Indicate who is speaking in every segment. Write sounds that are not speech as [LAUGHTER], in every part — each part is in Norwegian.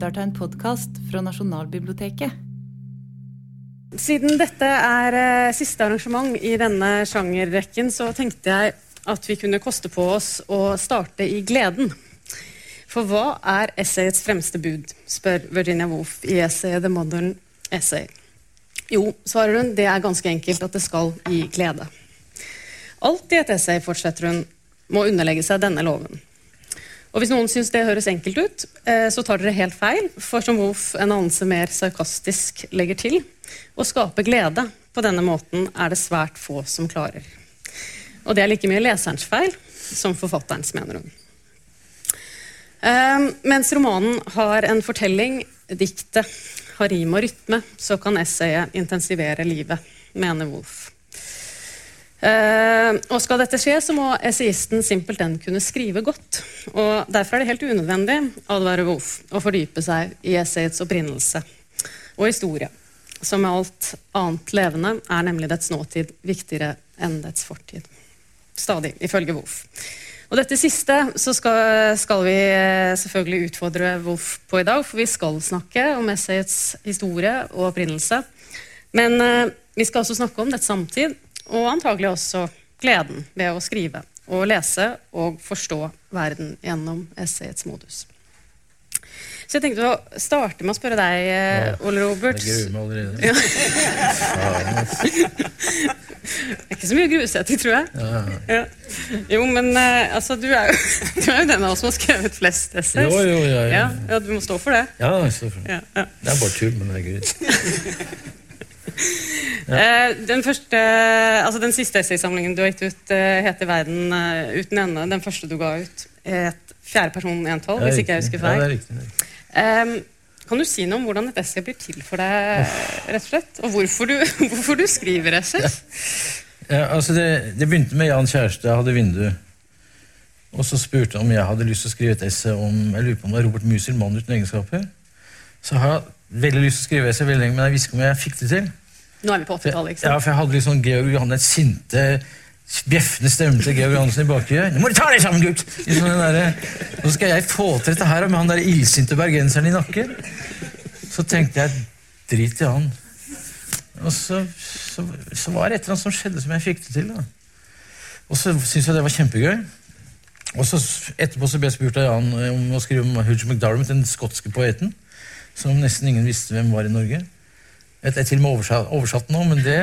Speaker 1: lytter til en podkast fra Nasjonalbiblioteket.
Speaker 2: Siden dette er eh, siste arrangement i denne sjangerrekken, så tenkte jeg at vi kunne koste på oss å starte i gleden. For hva er essayets fremste bud, spør Virginia Woolf i essayet The Modern Essay. Jo, svarer hun, det er ganske enkelt at det skal gi glede. Alt i et essay, fortsetter hun, må underlegge seg denne loven. Og Hvis noen syns det høres enkelt ut, eh, så tar dere helt feil. For som Wolf en anelse mer sarkastisk legger til, å skape glede på denne måten er det svært få som klarer. Og det er like mye leserens feil som forfatterens, mener hun. Um, mens romanen har en fortelling, diktet, har rim og rytme, så kan essayet intensivere livet, mener Wolf. Uh, og skal dette skje, så må essayisten simpelthen kunne skrive godt. Og Derfor er det helt unødvendig advarer Wolf, å fordype seg i essayets opprinnelse og historie. Som med alt annet levende er nemlig dets nåtid viktigere enn dets fortid. Stadig, ifølge Wolf. Og dette siste så skal, skal, vi eh, selvfølgelig utfordre Wolf på i dag, for vi skal snakke om essayets historie og opprinnelse. Men uh, vi skal også snakke om dets samtid og antagelig også gleden ved å skrive og lese og forstå verden gjennom essayets modus. Så jeg tenkte å starte med å spørre deg, ja, Ole Robert.
Speaker 3: Jeg gruer meg allerede. [LAUGHS] Ja.
Speaker 2: det er ikke så mye grue tror jeg. Ja. Ja. Jo, men uh, altså, du er, jo, [LAUGHS] du er, jo, den av oss som har skrevet flest essays.
Speaker 3: Jo, jo, ja,
Speaker 2: ja. Du må stå for det.
Speaker 3: Ja, jeg står for det. Det er bare tull, men det er greit. [LAUGHS]
Speaker 2: Ja. Den, første, altså den siste essaysamlingen du har gitt ut, heter 'Verden uten ende'. Den første du ga ut, het fjerde person entall, hvis ikke jeg husker feil.
Speaker 3: Ja, det er riktig. Um,
Speaker 2: kan du si noe om hvordan et essay blir til for deg, rett og slett? Og hvorfor du, [LAUGHS] hvorfor du skriver essay?
Speaker 3: Ja. altså det, det, begynte med Jan Kjæreste, jeg hadde vindu. Og så spurte han om jeg hadde lyst til å skrive et essay om jeg lurer på om det var Robert Musil, mann uten egenskaper. Så har jeg veldig lyst til å skrive essay veldig lenge, men jeg visste ikke om jeg fikk det til.
Speaker 2: Nå er vi på 80-tallet, ikke sant?
Speaker 3: Ja, for jeg hadde liksom Georg Johannes sinte, bjeffende stemmen til Georg Johansen i bakgrunnen. 'Nå må du ta deg sammen, gutt!' Sånn der, Nå skal jeg få til dette her med han der illsinte bergenseren i nakken. Så tenkte jeg drit i han. Og så, så, så, var det et eller annet som skjedde som jeg fikk det til. da. Og så syntes jeg det var kjempegøy. Og så Etterpå så ble jeg spurt av Jan om å skrive om Hooge McDarmid, den skotske poeten, som nesten ingen visste hvem var i Norge. Jeg er til og med oversatt, oversatt nå, men det,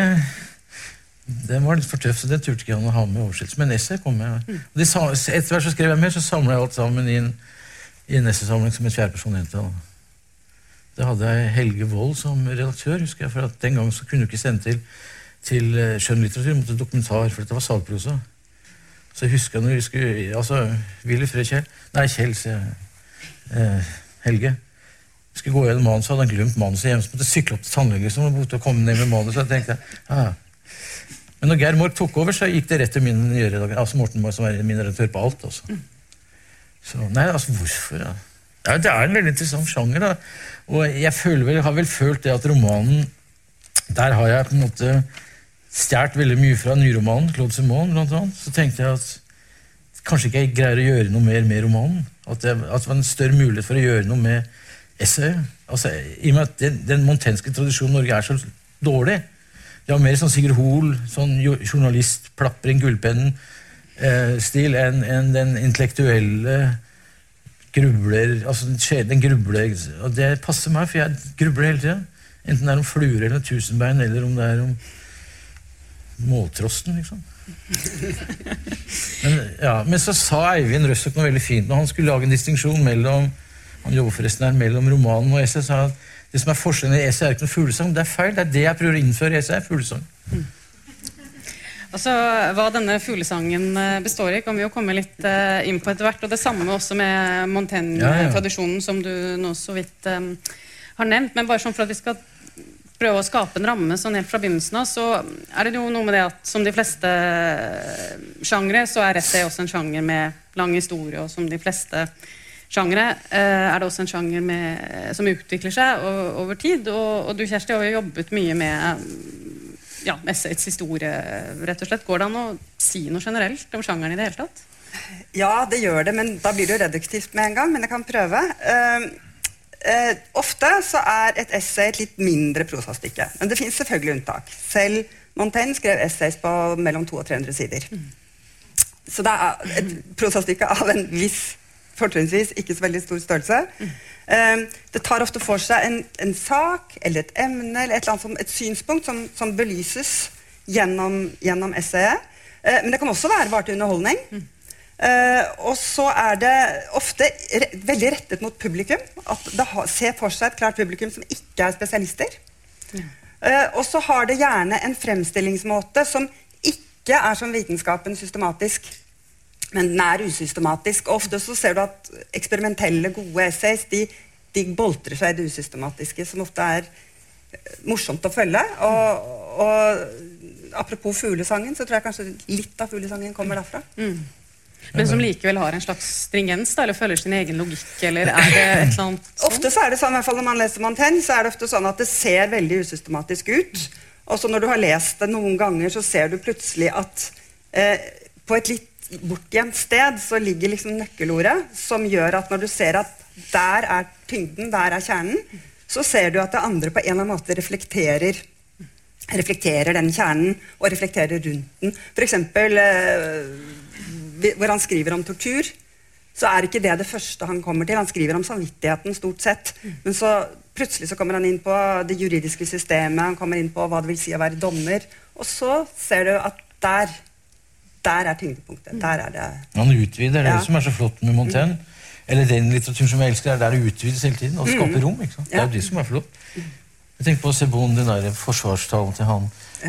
Speaker 3: den var litt for tøff, så det turte ikke han å ha med oversettelse. Men essay kom med. de, Etter hvert så skrev jeg mer, så samla jeg alt sammen i en, i en essaysamling som et fjerdeperson entall. Da hadde jeg Helge Wold som redaktør. husker jeg, for at Den gangen så kunne du ikke sende til, til eh, skjønnlitteratur, måtte dokumentar, for dette var salprosa. Så jeg husker når vi skulle altså, Willy Fred Kjell Nei, Kjell, sier jeg. Eh, Helge skulle gå gjennom manuset, hadde han glemt manuset hjemme. Så måtte sykle opp til tannlegen var komme ned med manuset. Jeg tenkte, ah. Men når Geir Mork tok over, så gikk det rett til min redaktør. Altså Morten Mork, som er min redaktør på alt. Altså. Så, nei, altså hvorfor? Ja. ja. Det er en veldig interessant sjanger. da. Og jeg vel, har vel følt det at romanen Der har jeg på en måte stjålet veldig mye fra nyromanen, Claude Simon, blant annet. Så tenkte jeg at kanskje ikke jeg greier å gjøre noe mer med romanen. At jeg, at det var en større mulighet for å gjøre noe med essay. Altså, I og med at den, den montenske tradisjonen Norge er så dårlig De har mer sånn Sigurd Hoel, sånn journalist, plapring, inn gullpennen-stil, eh, enn en den intellektuelle grubler altså Den grubler Og det passer meg, for jeg grubler hele tida. Enten det er om fluer eller tusenbein, eller om det er om måltrosten, liksom. [LAUGHS] Men, ja, men så sa Eivind Røstok noe veldig fint når han skulle lage en distinksjon mellom han jobber forresten her mellom romanen og essay. sa at det som er forskjellen i essay, er ikke noe fuglesang. Det er feil. Det er det jeg prøver å innføre i essay. fuglesang. Mm.
Speaker 2: Altså, Hva denne fuglesangen eh, består i, kan vi jo komme litt uh, inn på etter hvert. Og det samme også med Montaigne-tradisjonen, ja, ja. som du nå så vidt um, har nevnt. Men bare sånn for at vi skal prøve å skape en ramme sånn helt fra begynnelsen av, så er det jo noe med det at som de fleste sjangre, så er essay også en sjanger med lang historie, og som de fleste sjangere, eh, er det også en sjanger med, som utvikler seg over tid. Og, og, du Kjersti, har jo jobbet mye med ja, essayets historie, rett og slett. Går det an å si noe generelt om sjangeren i det hele tatt?
Speaker 4: Ja, det gjør det, men da blir det jo reduktivt med en gang. Men jeg kan prøve. Uh, uh, ofte så er et essay et litt mindre prosastykke. Men det fins selvfølgelig unntak. Selv Montaigne skrev essays på mellom 200 og 300 sider. Så det er et prosastykke av en viss, fortrinnsvis ikke så veldig stor størrelse. Eh, det tar ofte for seg en, en sak eller et emne eller et, eller som, et synspunkt som, som belyses gjennom, gjennom essayet. Uh, men det kan også være bare til underholdning. Uh, og så er det ofte re veldig rettet mot publikum. At det ha, ser for seg et klart publikum som ikke er spesialister. Eh, og så har det gjerne en fremstillingsmåte som ikke er som vitenskapen systematisk, men den er usystematisk. Og ofte så ser du at eksperimentelle, gode essays de, de boltrer seg i det usystematiske, som ofte er eh, morsomt å følge. Og, og apropos fuglesangen, så tror jeg kanskje litt av fuglesangen kommer derfra.
Speaker 2: Men som likevel har en slags stringens, da, eller følger sin egen logikk, eller er det et eller annet sånt?
Speaker 4: Ofte så er det sånn, i hvert fall når man leser Montaigne, så er det ofte sånn at det ser veldig usystematisk ut. Og så når du har lest det noen ganger, så ser du plutselig at eh, på et litt bortgjemt sted så ligger liksom nøkkelordet som gjør at når du ser at der er tyngden, der er kjernen, så ser du at det andre på en eller annen måte reflekterer reflekterer den kjernen og reflekterer rundt den. Eksempel, eh, hvor han skriver om tortur, så er ikke det det første han kommer til. Han skriver om samvittigheten stort sett. Men så plutselig så kommer han inn på det juridiske systemet, han kommer inn på hva det vil si å være dommer. Og så ser du at der, der er tyngdepunktet. Der er det
Speaker 3: Han utvider, det er
Speaker 4: Ja.
Speaker 3: det som er så flott med Montaigne. Eller den litteraturen som jeg elsker, er der det utvides hele tiden. Og skaper rom. ikke sant? Det er jo det som er flott. Jeg tenker på Sebon, den der forsvarstalen til han.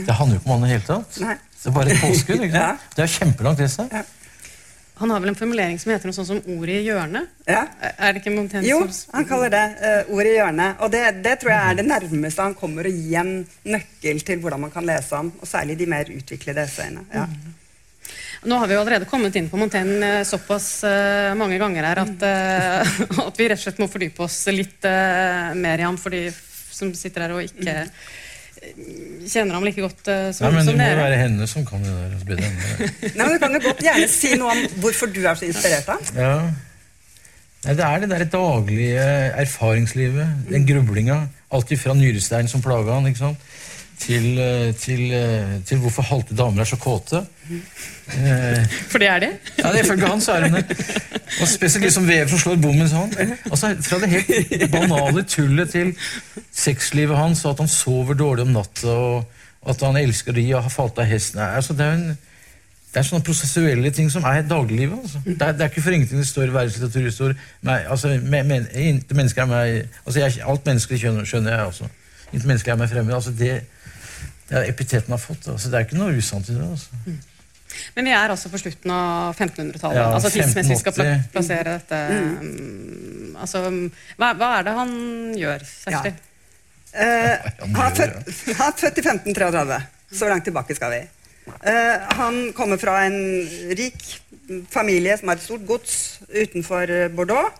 Speaker 3: Det handler jo ikke om han i det hele tatt.
Speaker 4: Nei.
Speaker 3: Det er bare et påskudd. ikke [LAUGHS]
Speaker 4: Ja.
Speaker 3: sant? Det er kjempelangt essay.
Speaker 4: Ja.
Speaker 2: Han har vel en formulering som heter noe sånt som 'ordet i hjørnet'?
Speaker 4: Ja.
Speaker 2: Er det ikke Montaigne
Speaker 4: Jo, han kaller det uh, ordet i hjørnet. Og det, det tror jeg er det nærmeste han kommer å gi en nøkkel til hvordan man kan lese ham. Og særlig de mer utviklede essayene. Ja.
Speaker 2: Nå har vi jo allerede kommet inn på Montaigne eh, såpass eh, mange ganger her at, eh, [LAUGHS] at vi rett og slett må fordype oss litt mer i ham for de som sitter her og ikke kjenner ham like godt uh, som,
Speaker 3: Nei, men Det må jo
Speaker 2: dere.
Speaker 3: være henne som kan det der. [LAUGHS]
Speaker 4: Nei, men Du kan jo godt gjerne si noe om hvorfor du er så inspirert av ham.
Speaker 3: Ja. Nei, det er det der daglige erfaringslivet, den grublinga. Alltid fra nyrestein som plaga han, ikke sant? Til, eh, til, eh, til hvorfor halte damer er så kåte. Eh,
Speaker 2: For det er det?
Speaker 3: ja, det Ifølge han så er hun det. Og spesielt liksom vev som slår bommen sånn. Altså, Fra det helt banale tullet til sexlivet hans, og at han sover dårlig om natta, og at han elsker de og har falt av hesten. Altså, det er en det er sånne prosessuelle ting som er dagliglivet. Altså. Det, er, det er ikke for ingenting det står i verdenslitteraturhistorien. Altså, men, altså Alt menneskelig skjønner, skjønner jeg også. Ikke mennesker er meg fremmed. Altså, det, det er epiteten har fått. Altså, det er ikke noe usant i det. Altså.
Speaker 2: Men vi er altså på slutten av 1500-tallet.
Speaker 3: Ja,
Speaker 2: altså tidsmessig vi skal pla plassere dette um, Altså, hva, hva er det han gjør, Kjersti?
Speaker 4: Ja. Eh,
Speaker 3: Han
Speaker 4: han, er født, i 1533. Så langt tilbake skal vi. Eh, han kommer fra en rik familie som har et stort gods utenfor Bordeaux.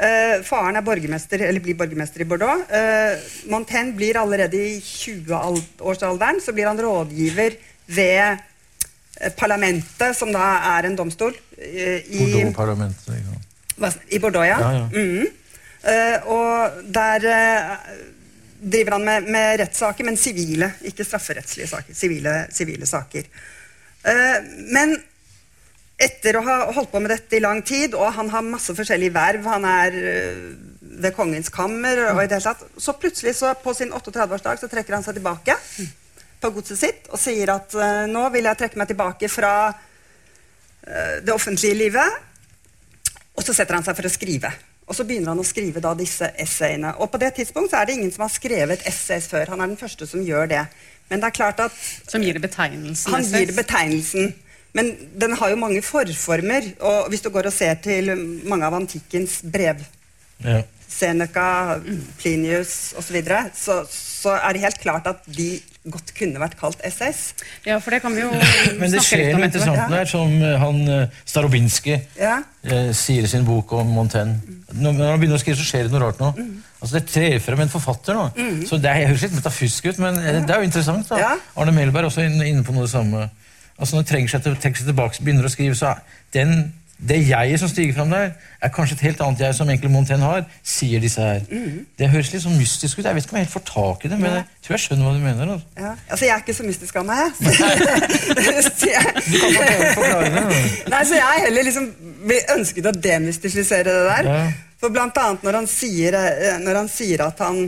Speaker 4: Eh, faren er borgermester, eller blir borgermester i Bordeaux. Uh, Montaigne blir allerede i 20-årsalderen så blir han rådgiver ved uh, parlamentet, som da er en domstol. i,
Speaker 3: Bordeaux-parlamentet.
Speaker 4: Ja. I Bordeaux, ja.
Speaker 3: Ja, ja.
Speaker 4: Mhm. Eh, og der driver han med, med rettssaker, men sivile, ikke strafferettslige saker. Sivile, sivile saker. Men etter å ha holdt på med dette i lang tid, og han har masse forskjellige verv Han er eh, ved Kongens kammer, og i det hele tatt, så plutselig så på sin 38-årsdag så trekker han seg tilbake på godset sitt og sier at eh, nå vil jeg trekke meg tilbake fra eh, det offentlige livet. Og så setter han seg for å skrive. Og så begynner han å skrive da disse essayene. Og på det tidspunkt så er det ingen som har skrevet essays før. Han er den første som gjør det. Men det er klart at
Speaker 2: Som gir det betegnelsen?
Speaker 4: han gir det betegnelsen. Men den har jo mange forformer. Og hvis du går og ser til mange av antikkens brev,
Speaker 3: Ja.
Speaker 4: Seneca, Plinius osv., så, videre, så så er det helt klart at de godt kunne vært kalt SS.
Speaker 2: Ja, for det kan vi jo [LAUGHS] snakke litt om
Speaker 3: Men
Speaker 2: det skjer noe
Speaker 3: interessant der, som eh, han eh, Starobinski
Speaker 4: Ja.
Speaker 3: eh, sier i sin bok om Montaigne. Når når han begynner å skrive, så skjer det noe rart nå. Altså Det trer frem en forfatter nå. Så Det høres litt metafusk ut, men eh, det er jo interessant. da.
Speaker 4: Ja.
Speaker 3: Arne Melberg er også inne på noe det samme. Altså Når trenger seg, til, seg tilbake, begynner å skrive, så den det jeget som stiger fram der, er kanskje et helt annet jeg som egentlig Montaigne har, sier disse her. Det høres litt sånn mystisk ut. Jeg vet ikke om jeg helt får tak i det, men jeg tror jeg skjønner hva du mener. Altså.
Speaker 4: Ja. Altså, jeg er ikke så mystisk av meg. [LAUGHS] så jeg,
Speaker 3: Du kan forklare, det.
Speaker 4: Nei, så jeg heller liksom ønsket å demystifisere det der.
Speaker 3: Ja.
Speaker 4: For blant annet når han, sier, eh, når han sier at han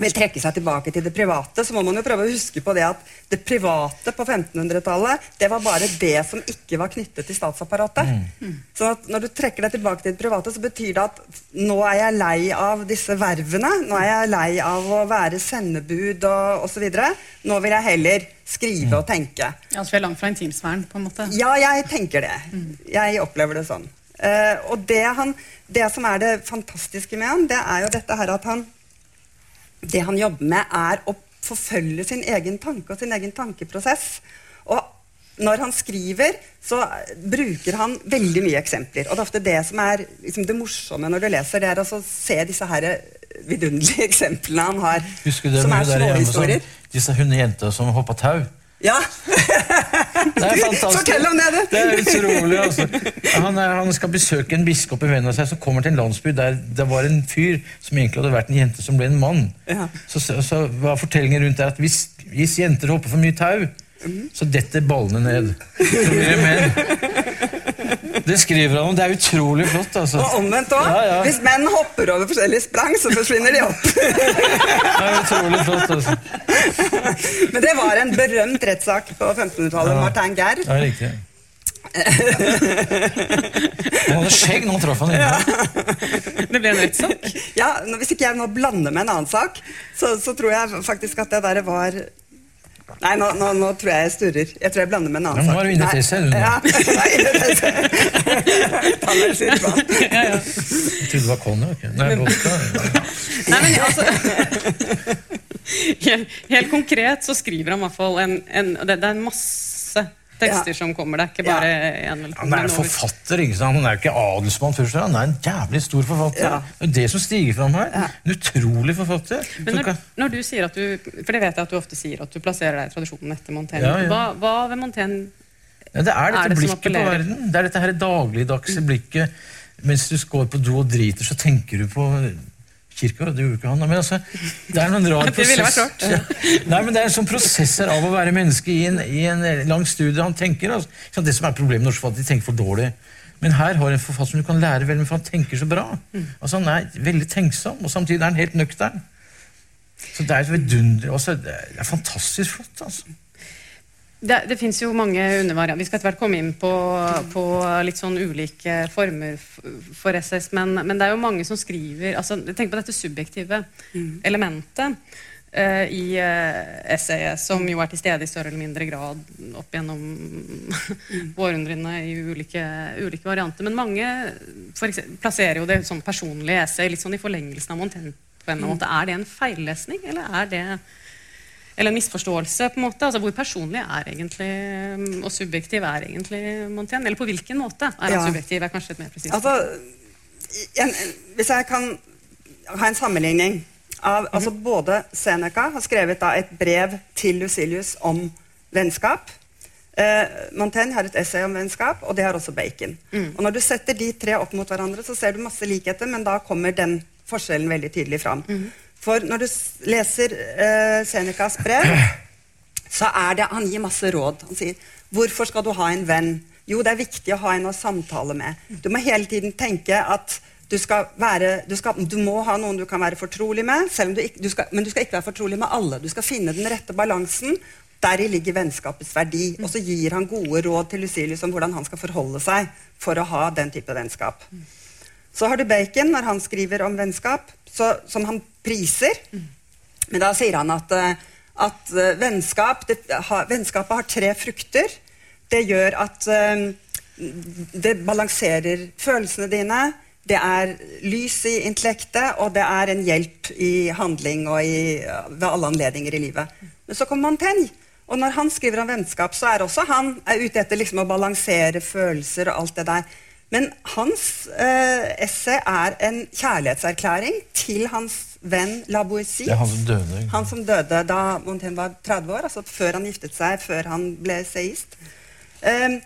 Speaker 4: vil trekke seg tilbake til det private, så må man jo prøve å huske på det at det private på 1500-tallet, det var bare det som ikke var knyttet til statsapparatet. Så at når du trekker deg tilbake til det private, så betyr det at nå er jeg lei av disse vervene, nå er jeg lei av å være sendebud og osv. Nå vil jeg heller skrive og tenke.
Speaker 2: Ja, så vi er langt fra intimsfæren, på en måte.
Speaker 4: Ja, jeg tenker det. Jeg opplever det sånn. Uh, og det, han, det som er det fantastiske med han, det er jo dette her at han Det han jobber med, er å forfølge sin egen tanke og sin egen tankeprosess. Og når han skriver, så bruker han veldig mye eksempler. Og det er ofte det som er liksom, det morsomme når du leser, det er altså å se disse her vidunderlige eksemplene han har. Som er småhistorier.
Speaker 3: disse hundejenta som hoppa tau?
Speaker 4: Ja!
Speaker 3: Det er fantastisk.
Speaker 4: Fortell om det, du!
Speaker 3: Det er utrolig, altså. Han, er, han skal besøke en biskop i vennen av seg, som kommer til en landsby der det var en fyr som egentlig hadde vært en jente som ble en mann.
Speaker 4: Ja.
Speaker 3: Så, så, var fortellingen rundt der at hvis, hvis jenter hopper for mye tau, så detter ballene ned. Så blir det menn. Det skriver han om. Det er utrolig flott, altså.
Speaker 4: Og omvendt òg.
Speaker 3: Ja, ja.
Speaker 4: Hvis menn hopper over forskjellige sprang, så forsvinner de opp. [LAUGHS]
Speaker 3: Det er utrolig flott, altså.
Speaker 4: Men det var en berømt rettssak på 1500-tallet.
Speaker 3: Ja.
Speaker 4: Martin Gerr.
Speaker 3: Det er riktig. Han hadde skjegg når han traff han inne.
Speaker 2: Det ble en rettssak.
Speaker 4: Ja, Hvis ikke jeg nå blander med en annen sak, så, så tror jeg faktisk at det der var Nei, nå, nå, nå tror jeg jeg sturrer. Jeg tror jeg blander med en annen
Speaker 3: sak. nå var du inne i selv, du [LAUGHS] nå. [LAUGHS]
Speaker 4: Ja, en slurk.
Speaker 3: Jeg trodde det var konjakk. Nei, vodka. [LAUGHS]
Speaker 2: Nei, men altså helt, helt konkret så skriver han i hvert fall en, en det, det er en masse tekster
Speaker 4: Ja.
Speaker 2: som kommer. Det er ikke bare én eller.
Speaker 3: Han er en forfatter, ikke sant? Han er ikke adelsmann først, han er en jævlig stor forfatter.
Speaker 4: Ja.
Speaker 3: Det er det som stiger fram her. En utrolig forfatter.
Speaker 2: Men når,
Speaker 3: kan-
Speaker 2: når du sier at du For det vet jeg at du ofte sier, at du plasserer deg i tradisjonen etter Montaigne.
Speaker 3: Ja, ja.
Speaker 2: Hva, hva ved Montaigne
Speaker 3: Ja, det er
Speaker 2: Er
Speaker 3: dette
Speaker 2: det
Speaker 3: blikket på verden. Det er dette her dagligdagse blikket. Mens du går på do og driter, så tenker du på kirka. Det gjorde ikke han. Men altså, det er noen rar [LAUGHS]
Speaker 2: Det
Speaker 3: prosess. Ja. Nei, men det er en sånn prosesser av å være menneske i en, i en lang studie. Han tenker, altså, Det som er problemet med norske forfattere, de tenker for dårlig. Men her har en forfatter som du kan lære veldig mye, for han tenker så bra. Altså, Han er veldig tenksom, og samtidig er han helt nøktern. Så det er et vidunder, altså, det er fantastisk flott. altså.
Speaker 2: Det, det fins jo mange undervarianter. Vi skal etter hvert komme inn på, på litt sånn ulike former for essays, men, men det er jo mange som skriver altså, Tenk på dette subjektive elementet uh, i uh, essayet, som jo er til stede i større eller mindre grad opp gjennom [LAUGHS] århundrene i ulike, ulike varianter. Men mange eksempel, plasserer jo det som personlige essay litt sånn i forlengelsen av Montaigne. måte. Er det en feillesning, eller er det eller en misforståelse, på en måte. Altså, Hvor personlig er egentlig mm, og subjektiv er egentlig Montaigne? Eller på hvilken måte er han
Speaker 4: Ja.
Speaker 2: subjektiv? er kanskje et mer presist
Speaker 4: Altså, hvis jeg kan ha en sammenligning av altså Både Seneca har skrevet da et brev til Lucilius om vennskap. Eh, Montaigne har et essay om vennskap, og det har også Bacon. Og Når du setter de tre opp mot hverandre, så ser du masse likheter, men da kommer den forskjellen veldig tydelig fram. For når du leser uh, Senecas brev, så er det Han gir masse råd. Han sier hvorfor skal du ha en venn? Jo, det er viktig å ha en å samtale med. Du må hele tiden tenke at du skal være Du, skal, du må ha noen du kan være fortrolig med, du ikke, du skal, men du skal ikke være fortrolig med alle. Du skal finne den rette balansen. Deri ligger vennskapets verdi. Og så gir han gode råd til Lucilius om hvordan han skal forholde seg for å ha den type vennskap. Så har du Bacon når han skriver om vennskap, så, som han priser. Men da sier han at, eh, at eh, vennskap, det, ha, vennskapet har tre frukter. Det gjør at eh, det balanserer følelsene dine. Det er lys i intellektet, og det er en hjelp i handling og i, ved alle anledninger i livet. Men så kommer Montaigne. Og når han skriver om vennskap, så er også han er ute etter liksom å balansere følelser og alt det der. Men hans eh, essay er en kjærlighetserklæring til hans venn La.
Speaker 3: Er han som døde.
Speaker 4: Han som døde da Montaigne var 30 år, altså før han giftet seg, før han ble seist. Eh,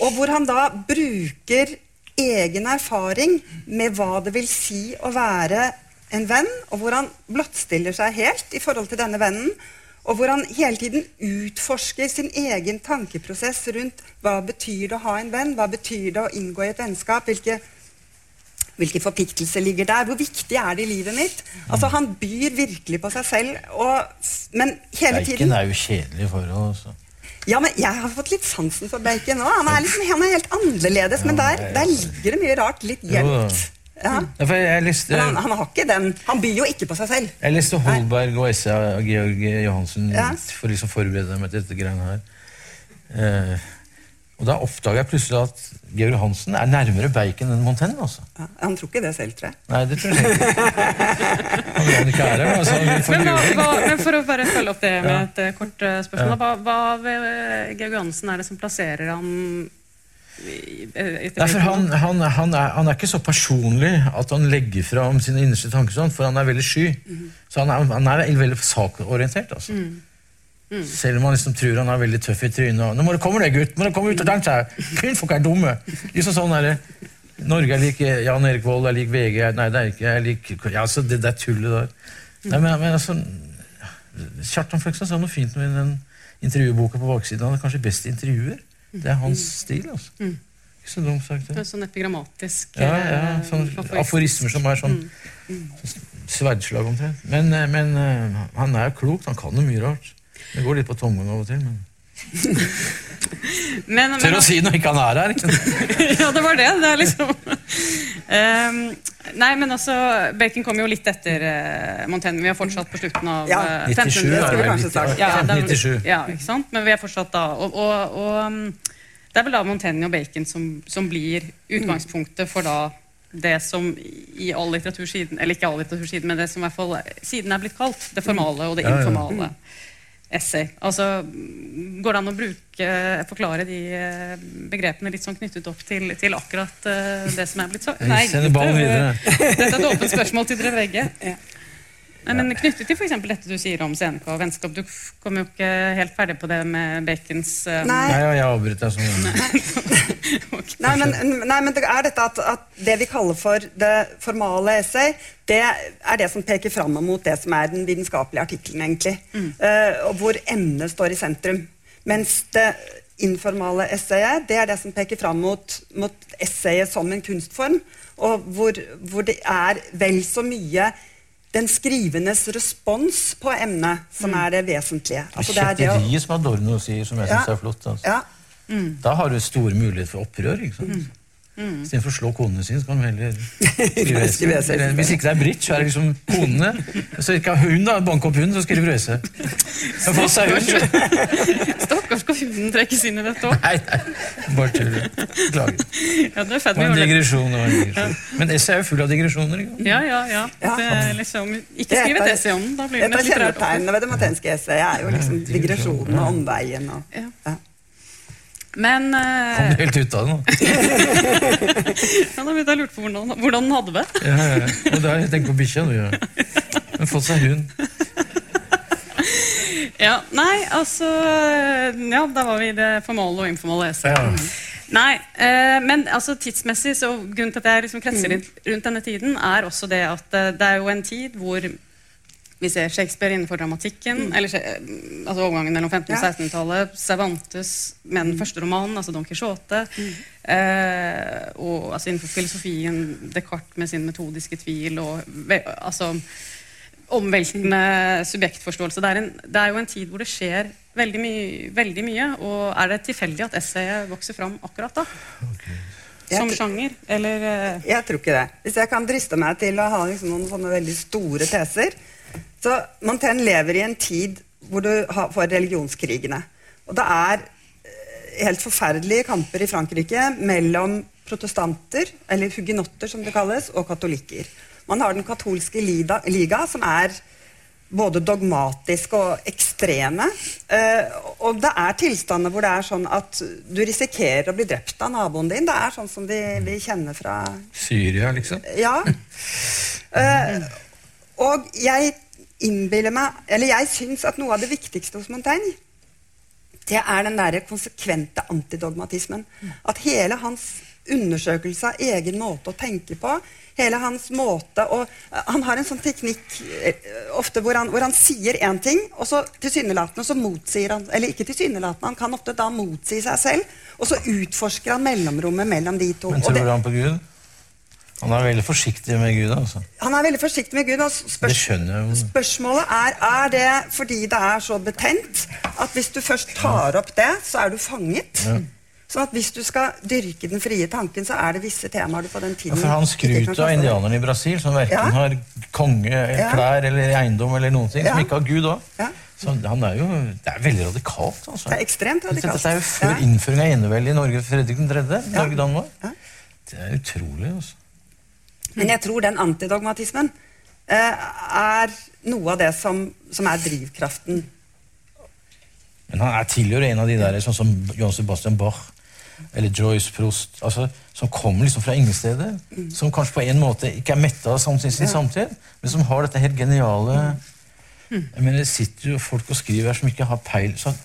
Speaker 4: og hvor han da bruker egen erfaring med hva det vil si å være en venn, og hvor han blottstiller seg helt i forhold til denne vennen. Og hvor han hele tiden utforsker sin egen tankeprosess rundt hva betyr det å ha en venn, hva betyr det å inngå i et vennskap, hvilke, hvilke forpliktelser ligger der, hvor viktig er det i livet mitt? Altså Han byr virkelig på seg selv, og, men hele
Speaker 3: Bacon
Speaker 4: tiden
Speaker 3: er jo kjedelig for Også.
Speaker 4: Ja, men Jeg har fått litt sansen for bacon nå. Han er, liksom, han er helt annerledes, men der, der ligger det mye rart. Litt gjemt. Ja.
Speaker 3: Ja, leste,
Speaker 4: han, han har ikke den Han byr jo ikke på seg selv.
Speaker 3: jeg leste Holberg og Essa av Georg Johansen
Speaker 4: Ja.
Speaker 3: for å liksom forberede meg til dette greiene her. Eh, og da oppdaga jeg plutselig at Georg Johansen er nærmere Bacon enn Montaigne. Altså.
Speaker 4: Ja, han tror ikke det selv, tror jeg.
Speaker 3: Nei, det tror jeg ikke. [LAUGHS] Han vil ikke altså,
Speaker 2: Men, hva, hva, men for å bare følge opp det med et eh, kort eh, spørsmål, hva, hva ved eh, Georg Johansen er det som plasserer han
Speaker 3: Nei, for han, han, han, er, han er ikke så personlig at han legger fram sine innerste tanker, sånn, for han er veldig sky. Så han er, han er veldig sakorientert. Altså. Selv om han liksom tror han er veldig tøff i trynet. 'Nå må du komme deg, gutt! Må du komme ut og tenke deg! Kvinnfolk er dumme!' Liksom sånn er det. Norge er lik Jan Erik Vold er lik VG Nei, det er ikke jeg er lik, ja, altså, det, det er tullet der. Nei, men, men altså Kjartan Fløgstad sa noe fint med den intervjuboka på baksiden. Han er kanskje best intervjuer. Det er hans stil. altså. Ikke så dumt sagt.
Speaker 2: Det
Speaker 3: det.
Speaker 2: er Sånn epigrammatisk
Speaker 3: Ja, ja,
Speaker 2: eh,
Speaker 3: sånn
Speaker 2: aforisme.
Speaker 3: aforismer som er sånn sverdslag omtrent. Men, eh, men eh, han er jo klok. Han kan jo mye rart. Det går litt på tomgang av og til. men...
Speaker 2: Men, men,
Speaker 3: Tør å si når ikke han er her. [LAUGHS]
Speaker 2: ja, det var det. Det er liksom um, Nei, men altså Bacon kom jo litt etter uh, Montaigne. Vi er fortsatt på slutten av
Speaker 4: Ja,
Speaker 2: eh,
Speaker 3: 97
Speaker 2: 1500.
Speaker 3: er
Speaker 4: skal vi
Speaker 3: det
Speaker 4: kanskje
Speaker 3: vel?
Speaker 4: starte.
Speaker 2: Ja,
Speaker 3: 1597.
Speaker 2: ja, ikke sant? Men vi er fortsatt da. Og, og, og um, det er vel da Montaigne og Bacon som, som blir utgangspunktet for da det som i all litteratur siden, eller ikke all litteratur siden, men det som i hvert fall siden er blitt kalt det formale og det
Speaker 3: Ja, ja.
Speaker 2: informale essay. Altså, Går det an å bruke, forklare de eh, begrepene litt sånn knyttet opp til, til akkurat eh, det som er blitt sagt?
Speaker 3: Vi sender ballen videre.
Speaker 2: Dette er et åpent spørsmål til dere begge. Nei, men Knyttet til for eksempel dette du sier om CNK og vennskap. Du kom jo ikke helt ferdig på det med Bacons eh,
Speaker 4: Nei.
Speaker 3: Nei, jeg avbryter deg sånn. [LAUGHS]
Speaker 4: Nei, men, nei, men det er dette at, at det vi kaller for det formale essay, det er det som peker fram mot det som er den vitenskapelige artikkelen, egentlig. Mm. Uh, hvor emnet står i sentrum. Mens det informale essayet, det er det som peker fram mot, mot essayet som en kunstform, og hvor, hvor det er vel så mye den skrivendes respons på emnet som er det vesentlige. Altså, det er
Speaker 3: Kjetteriet som Adorno sier, som jeg syns er flott. Altså.
Speaker 4: ja.
Speaker 3: Da har du stor mulighet for opprør. ikke sant? Istedenfor å slå konene sine, så kan de heller skrive
Speaker 4: esse.
Speaker 3: Eller Hvis ikke det er bridge, så er det liksom konene. Så ikke hun, da. Banke opp hunden, så esse. Men få seg hund.
Speaker 2: Stakkars skal hunden trekkes inn i dette òg.
Speaker 3: Nei, nei. Bare tull. Beklager.
Speaker 2: Ja, det er
Speaker 3: Det var en
Speaker 2: det.
Speaker 3: digresjon. det var en digresjon. Men esse er jo full av digresjoner. ikke?
Speaker 2: Ja, ja, ja.
Speaker 4: Ja.
Speaker 2: Det er liksom, ikke
Speaker 4: Det er
Speaker 2: skriv
Speaker 4: et esse
Speaker 2: essay om den. Da blir
Speaker 4: Et
Speaker 2: litt
Speaker 4: av
Speaker 2: et
Speaker 4: kjennetegnene ved det matenske essayet er jo liksom digresjonen og omveien. Og,
Speaker 2: Ja. Men
Speaker 3: Kom
Speaker 2: eh,
Speaker 3: du helt ut av det nå? [LAUGHS]
Speaker 2: ja, da begynte jeg å lure på hvordan, hvordan den hadde det.
Speaker 3: Ja, ja, ja. Og da har jeg tenkt på bikkja, du. har Men fått seg hund.
Speaker 2: Ja, Nei, altså Ja, da var vi i det formale og informale essayet.
Speaker 3: Ja.
Speaker 2: Nei, eh, men altså tidsmessig så grunnen til at jeg liksom kretser litt rundt denne tiden, er også det at eh, det er jo en tid hvor vi ser Shakespeare innenfor dramatikken, eller eh, altså overgangen mellom 15- og
Speaker 4: Ja.
Speaker 2: 1600-tallet, Cervantes med den første romanen, altså Don Quijote, eh, og altså innenfor filosofien Descartes med sin metodiske tvil, og altså omveltende subjektforståelse. Det er, en, det er jo en tid hvor det skjer veldig, my veldig mye, og er det tilfeldig at essayet vokser fram akkurat da? Som sjanger? Eller eh,
Speaker 4: Jeg tror ikke det. Hvis jeg kan driste meg til å ha liksom noen sånne veldig store teser så Montaigne lever i en tid hvor du har, får religionskrigene. Og det er eh, helt forferdelige kamper i Frankrike mellom protestanter, eller huginotter som det kalles, og katolikker. Man har Den katolske liga, liga som er både dogmatiske og ekstreme. Eh, og det er tilstander hvor det er sånn at du risikerer å bli drept av naboen din. Det er sånn som vi, vi kjenner fra
Speaker 3: Syria, liksom.
Speaker 4: Ja. Eh, og jeg innbiller meg Eller jeg syns at noe av det viktigste hos Montaigne, det er den derre konsekvente antidogmatismen. At hele hans undersøkelse av egen måte å tenke på. Hele hans måte å Han har en sånn teknikk eh, ofte hvor han, hvor han sier én ting, og så tilsynelatende så motsier han Eller ikke tilsynelatende, han kan ofte da motsi seg selv, og så utforsker han mellomrommet mellom de to.
Speaker 3: Men tror han på Gud? Han er veldig forsiktig med Gud. altså.
Speaker 4: han er veldig forsiktig med Gud. Og spørs, spørsmålet er er det fordi det er så betent at hvis du først tar opp det, så er du fanget. Sånn at hvis du skal dyrke den frie tanken, så er det visse temaer du på den
Speaker 3: Ja,
Speaker 4: tiden
Speaker 3: for Han skryter av indianerne i Brasil, som verken
Speaker 4: Ja.
Speaker 3: har konge, klær eller eiendom, eller noen ting, som ikke har Gud òg. Så han er jo Det er veldig radikalt. altså.
Speaker 4: Det er ekstremt radikalt.
Speaker 3: Dette er jo før
Speaker 4: Ja.
Speaker 3: innføring av eneveldet i Norge. Fredrik 3.
Speaker 4: Ja.
Speaker 3: Norge-Danmark.
Speaker 4: Ja.
Speaker 3: Det er utrolig. altså.
Speaker 4: Men jeg tror den antidogmatismen eh, er noe av det som, som er drivkraften.
Speaker 3: Men han er tilhører en av de der sånn som Johan Sebastian Bach eller Joyce Prost, altså, som kommer liksom fra ingen steder. Som kanskje på en måte ikke er metta av samtidig sin samtid, men som har dette helt geniale Jeg mener, Det sitter jo folk og skriver her som ikke har peil sånn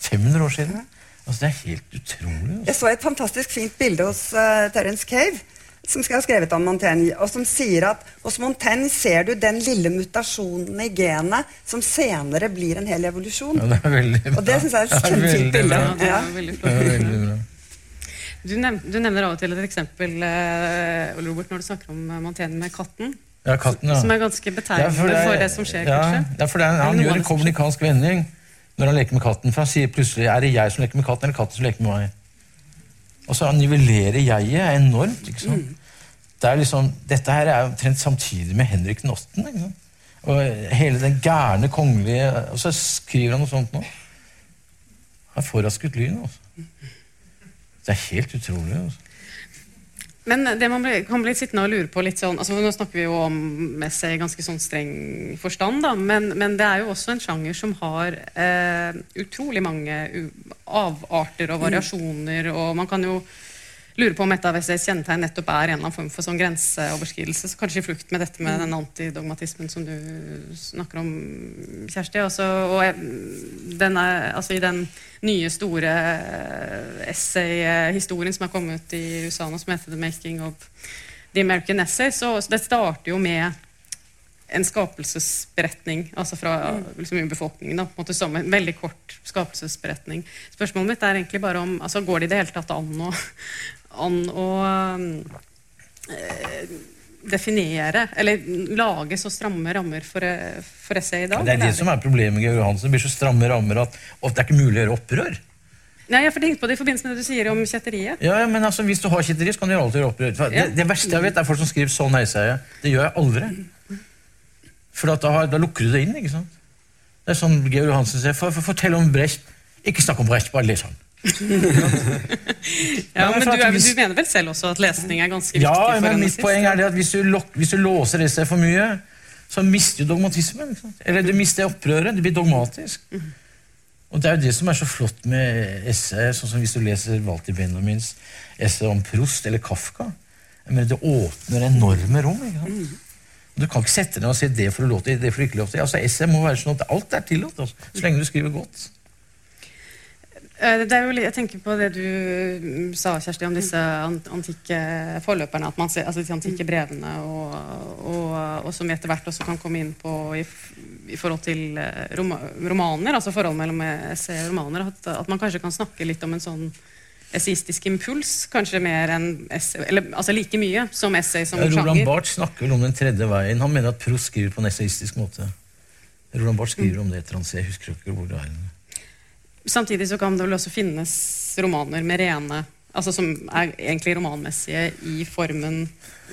Speaker 3: 500 år siden. Altså, Det er helt utrolig. Altså.
Speaker 4: Jeg så et fantastisk fint bilde hos uh, Terence Cave, som skal ha skrevet om Montaigne, og som sier at hos Montaigne ser du den lille mutasjonen i genet som senere blir en hel evolusjon.
Speaker 3: Ja, det er veldig bra.
Speaker 4: Og det synes jeg er et kjempefint bilde.
Speaker 2: Ja,
Speaker 4: Ja.
Speaker 2: Du, nev du nevner av og til et eksempel eh, Robert, når du snakker om eh, Montaigne med katten.
Speaker 3: Ja, katten, ja.
Speaker 2: Som er ganske
Speaker 3: Ja,
Speaker 2: betegnende for,
Speaker 3: det for
Speaker 2: det som skjer,
Speaker 3: ja,
Speaker 2: kanskje.
Speaker 3: Ja, for det er, han gjør en kommunikansk vending når han leker med katten. For han sier plutselig er det jeg som leker med katten, eller katten som leker med meg. Og så nivellerer jeget er enormt. ikke sant?
Speaker 2: Mm.
Speaker 3: Det er liksom, dette her er omtrent samtidig med Henrik den 8. Ikke? Og hele den gærne kongelige Og så skriver han noe sånt nå. Han av skutt lyn. altså. Det er helt utrolig. altså.
Speaker 2: Men det man kan bli sittende og lure på litt sånn altså Nå snakker vi jo om essay i ganske sånn streng forstand, da, men, men det er jo også en sjanger som har eh, utrolig mange avarter og variasjoner, og man kan jo lure på om et av essays kjennetegn nettopp er en eller annen form for sånn grenseoverskridelse, så kanskje i flukt med dette med den antidogmatismen som du snakker om, Kjersti. Også, og jeg- den er, altså, I den nye, store essayhistorien essay-historien som er kommet i USA nå, som heter The Making of The American Essay, så, så det starter jo med en skapelsesberetning, altså fra liksom, urbefolkningen. Da, på en måte som en veldig kort skapelsesberetning. Spørsmålet mitt er egentlig bare om altså, går det i det hele tatt an å, an å eh, definere, eller lage så stramme rammer for, eh, for essay i dag?
Speaker 3: Det er det som er problemet med Georg Johansen. Det blir så stramme rammer at det er ikke mulig å gjøre opprør.
Speaker 2: Nei, jeg får tenkt på det i forbindelse med det du sier om kjetteriet.
Speaker 3: Ja, men altså, Hvis du har kjetteri, så kan du gjøre alltid opprør. For
Speaker 2: Ja.
Speaker 3: Det, det verste jeg vet, er folk som skriver 'sånn heiser jeg'. Det gjør jeg aldri. For at da, da lukker du det inn. ikke sant? Det er sånn Georg Johansen sier. For, for, fortell om Brecht. Ikke snakk om Brecht, bare les han. [LAUGHS]
Speaker 2: Ja,
Speaker 3: men
Speaker 2: men du, er, du mener vel selv også at lesning er ganske viktig?
Speaker 3: Ja,
Speaker 2: for
Speaker 3: men
Speaker 2: en
Speaker 3: mitt poeng er det at hvis du, lok, hvis du låser essay for mye, så mister du dogmatismen. ikke sant? Eller du mister opprøret. Du blir dogmatisk. Og det er jo det som er så flott med essay, sånn som hvis du leser Walter Benjamins essay om Prost eller Kafka. Mener, Det åpner enorme rom. ikke sant? Du kan ikke sette deg ned og si det for å låte, det du ikke lov til. Altså, Essay må være sånn at alt er tillatt, altså, så lenge du skriver godt.
Speaker 2: Eh, Det er jo, jeg tenker på det du mm, sa, Kjersti, om disse antikke forløperne. At man ser, altså De antikke brevene, og, og, og som vi etter hvert også kan komme inn på i, i forhold til eh, romaner, altså forholdet mellom essay og romaner. At, at man kanskje kan snakke litt om en sånn essayistisk impuls, kanskje mer enn essay, eller altså like mye som essay som
Speaker 3: Ja, Roland
Speaker 2: sjanger.
Speaker 3: Barth snakker vel om den tredje veien. Han mener at Proust skriver på en essayistisk måte. Roland Barth skriver om det et eller annet sted. Jeg husker ikke hvor det er.
Speaker 2: Samtidig så kan det vel også finnes romaner med rene altså Som er egentlig romanmessige i formen,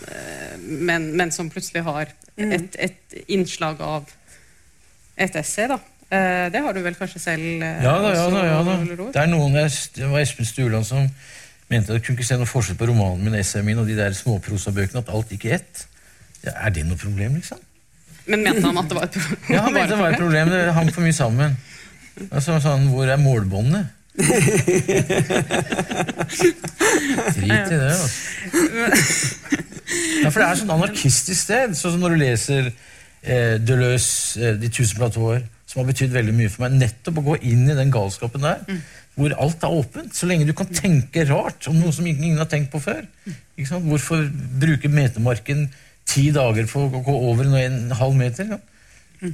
Speaker 2: eh, men, men som plutselig har et, et innslag av et essay. da. Eh, Det har du vel kanskje selv eh,
Speaker 3: Ja da, ja da. ja da. Det er noen, det var Espen Stueland som mente at du kunne ikke se noe forskjell på romanen min, essayet min og de der småprosabøkene, at alt gikk i ett. Ja, er det noe problem, liksom?
Speaker 2: Men mente han at det var et problem?
Speaker 3: Ja, han mente det var et [LAUGHS] problem. Det hang for mye sammen. Altså sånn, Hvor er målbåndet? [LAUGHS] Drit i det, altså. Ja, for det er sånn anarkistisk sted. Sånn som når du leser eh, Deleuze, eh, 'De tusen platåer', som har betydd veldig mye for meg. Nettopp å gå inn i den galskapen der. hvor alt er åpent. Så lenge du kan tenke rart om noe som ingen har tenkt på før. Hvorfor bruke metemarken ti dager for å gå over en halv meter? Ja?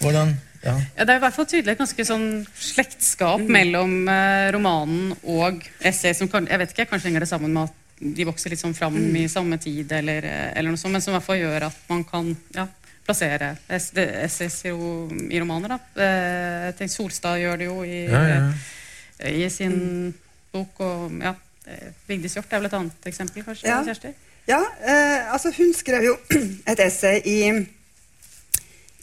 Speaker 3: Hvordan ja.
Speaker 2: Ja, det er i hvert fall tydelig et ganske sånn slektskap mellom eh, romanen og essay. som kan, jeg vet ikke, Kanskje henger det sammen med at de vokser litt sånn fram i samme tid, eller, eh, eller noe sånt, men som i hvert fall gjør at man kan ja, plassere essays i, i romaner. da. Eh, Jeg tenker Solstad gjør det jo i,
Speaker 3: Ja, ja.
Speaker 2: eh, i sin bok. og ja, eh, Vigdis Hjorth er vel et annet eksempel, kanskje?
Speaker 4: Ja.
Speaker 2: Kjersti?
Speaker 4: Ja, eh, altså hun skrev jo [CLEARS THROAT] et essay i,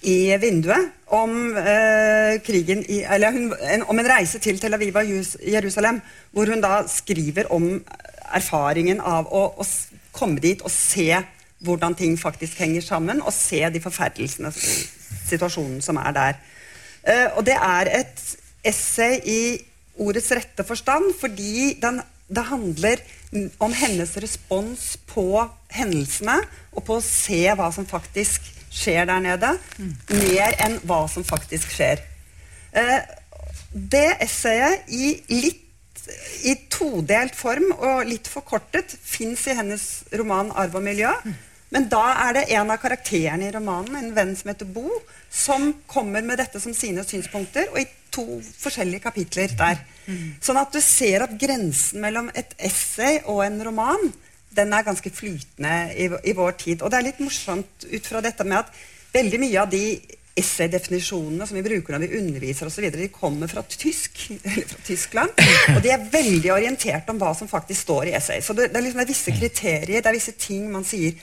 Speaker 4: i Vinduet om eh, krigen i Eller hun, en, om en reise til Tel Aviv og Jerusalem, hvor hun da skriver om erfaringen av å, å komme dit og se hvordan ting faktisk henger sammen, og se de forferdelsene, situasjonen som er der. Eh, og det er et essay i ordets rette forstand, fordi den, det handler om hennes respons på hendelsene, og på å se hva som faktisk skjer der nede, mer enn hva som faktisk skjer. Eh, det essayet i litt i todelt form og litt forkortet fins i hennes roman 'Arv og miljø'. Men da er det en av karakterene i romanen, en venn som heter Bo, som kommer med dette som sine synspunkter, og i to forskjellige kapitler der. Sånn at du ser at grensen mellom et essay og en roman den er ganske flytende i, i vår tid. Og det er litt morsomt ut fra dette med at veldig mye av de essay-definisjonene som vi bruker når vi underviser osv., de kommer fra tysk, eller fra Tyskland. Og de er veldig orientert om hva som faktisk står i essay. Så det, det er liksom det er visse kriterier, det er visse ting man sier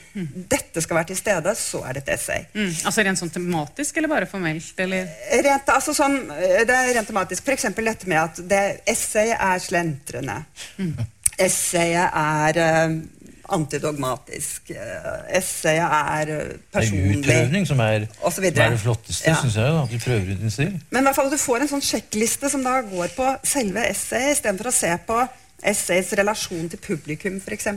Speaker 4: dette skal være til stede, så er det et essay.
Speaker 2: Mm. Altså Rent sånn tematisk, eller bare formelt? eller?
Speaker 4: Rent, altså sånn, eh, det er rent tematisk. F.eks. dette med at det, essayet er slentrende. Essayet er eh, antidogmatisk. Eh, essayet er personlig.
Speaker 3: Det er utprøvning som er, som er det flotteste,
Speaker 4: Ja.
Speaker 3: syns jeg. da, At du prøver ut din stil.
Speaker 4: Men i hvert fall du får en sånn sjekkliste som da går på selve essayet, istedenfor å se på essayets relasjon til publikum, f.eks.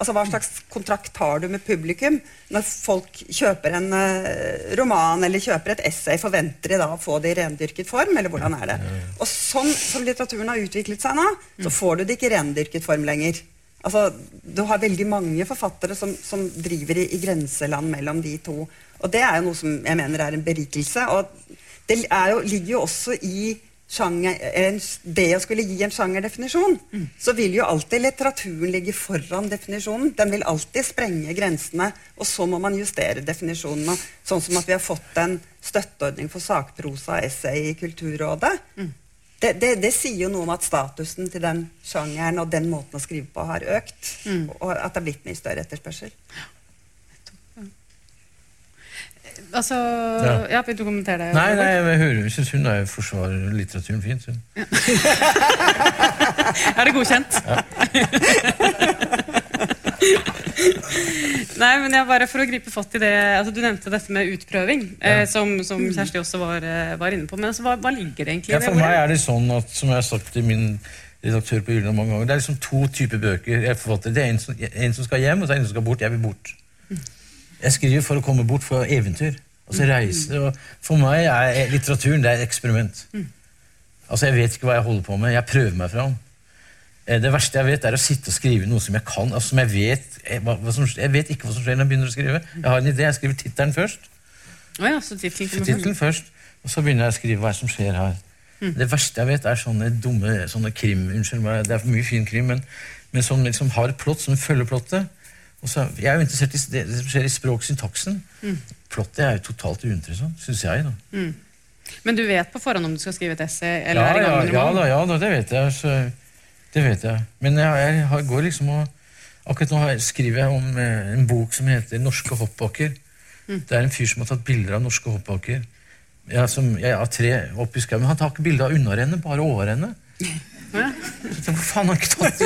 Speaker 4: Altså Hva slags kontrakt har du med publikum? Når folk kjøper en uh, roman eller kjøper et essay, forventer de da å få det i rendyrket form? Eller hvordan er det? Og sånn som litteraturen har utviklet seg nå, så får du det ikke i rendyrket form lenger. Altså, Du har veldig mange forfattere som, som driver i, i grenseland mellom de to. Og det er jo noe som jeg mener er en berikelse. Og det er jo, ligger jo også i sjanger, en, det å skulle gi en sjangerdefinisjon. Så vil jo alltid litteraturen ligge foran definisjonen. Den vil alltid sprenge grensene, og så må man justere definisjonene. Sånn som at vi har fått en støtteordning for sakprosa og essay i Kulturrådet. Det, det, det sier jo noe om at statusen til den sjangeren og den måten å skrive på har økt. Og at det er blitt mye større etterspørsel.
Speaker 2: Altså,
Speaker 3: Ja.
Speaker 2: ja. Vil du kommentere det?
Speaker 3: Nei, nei, jeg syns hun er forsvarer litteraturen fint. Hun. [LAUGHS]
Speaker 2: Er det godkjent? [LAUGHS] Nei, men jeg bare For å gripe fatt i det altså Du nevnte dette med utprøving, eh, som, som Kjersti også var, eh, var inne på. Men altså, hva, hva ligger det egentlig i
Speaker 3: Ja,
Speaker 2: det?
Speaker 3: for meg er det sånn at, som jeg har sagt til min redaktør på Gyldendal mange ganger, det er liksom to typer bøker jeg forfatter. Det er en som, en som skal hjem, og så er en som skal bort. Jeg vil bort. Jeg skriver for å komme bort fra eventyr. Altså reise. Og for meg er litteraturen det er et eksperiment. Altså Jeg vet ikke hva jeg holder på med. Jeg prøver meg fram. Eh, Det verste jeg vet, er å sitte og skrive noe som jeg kan. altså som Jeg vet jeg, hva, hva som, jeg vet ikke hva som skjer når jeg begynner å skrive. Jeg har en idé, jeg skriver tittelen først.
Speaker 2: Oh ja, så tittelen
Speaker 3: først, og så begynner jeg å skrive hva som skjer her. Det verste jeg vet, er sånne dumme sånne krim. Unnskyld meg, det er for mye fin krim, men, men som liksom har et plott som følger plottet. Og så, jeg er jo interessert i det som skjer i språksyntaksen. Plottet er jo totalt uinteressant, syns jeg. da.
Speaker 2: Men du vet på forhånd om du skal skrive et essay? Eller
Speaker 3: Ja,
Speaker 2: er i gang med
Speaker 3: ja,
Speaker 2: ja,
Speaker 3: da, ja da, det vet jeg. Så, det vet jeg. Men jeg, jeg har- går liksom og Akkurat nå har jeg- skriver jeg om eh, en bok som heter 'Norske hoppbakker'. Det er en fyr som har tatt bilder av norske hoppbakker. Jeg, som, jeg har tre opp i skauen. Men han tar ikke bilde av unnarennet, bare overrennet. [LAUGHS]
Speaker 2: Ja.
Speaker 3: Faen han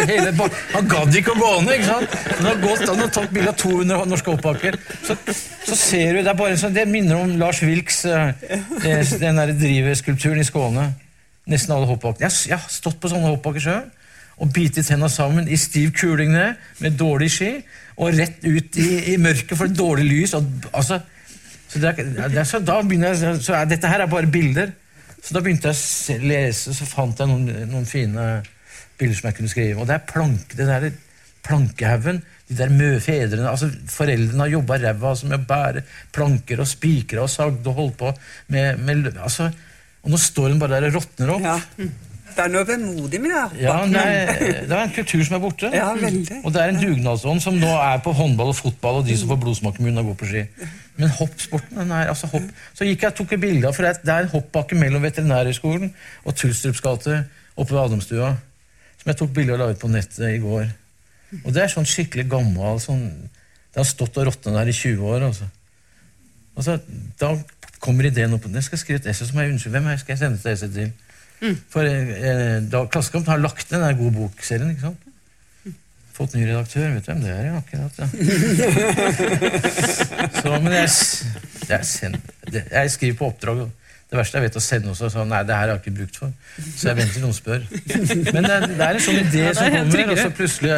Speaker 3: hele Han gadd ikke å gå ned! ikke sant? Han har gått han har tatt bilde av 200 norske hoppbakker. Så, så ser du, Det er bare sånn, det minner om Lars Wilks eh, eh, den der driveskulpturen i Skåne. Nesten alle hoppbakkene. Jeg, jeg har stått på sånne hoppbakker sjøl og bitet tenna sammen i stiv kuling ned med dårlig ski og rett ut i, i mørket for dårlig lys. Og, altså, så, det er, så da begynner jeg, så er, Dette her er bare bilder. Så da begynte jeg å lese, så fant jeg noen, noen fine bilder som jeg kunne skrive. Og det er plank, det der plankehaugen. De der mø fedrene, altså Foreldrene har jobba ræva altså, med å bære planker og spikre og sagd og holdt på med, med altså, Og nå står hun bare der og råtner opp.
Speaker 4: Ja. Det er noe vemodig med det.
Speaker 3: Ja, nei, Det er en kultur som er borte.
Speaker 4: Ja, veldig.
Speaker 3: Og det er en dugnadsånd som nå er på håndball og fotball og de som får blodsmak i munnen og går på ski. Men hoppsporten den er, altså hopp. Så gikk jeg og tok et bilde av, for det er- en hoppbakke mellom Veterinærhøgskolen og Tulstrups gate oppe ved Adamstua. Som jeg tok bilde og la ut på nettet i går. Og det er sånn skikkelig gammel sånn, Det har stått og råtna der i 20 år. altså. Altså, da kommer ideen opp. Jeg skal skrive et essay som jeg unnskyld, hvem skal jeg sende et essay til? For eh, da har lagt ned den der bokserien. ikke sant? Fått ny redaktør. Vet du hvem det er? Ja, akkurat, ja. [LAUGHS] Så, men jeg, jeg, send, det, jeg skriver på oppdrag. og Det verste jeg vet, å sende noe så nei, det her har jeg ikke brukt for. Så jeg venter til noen spør. Men det, det er en sånn idé
Speaker 2: Ja,
Speaker 3: som kommer, og så plutselig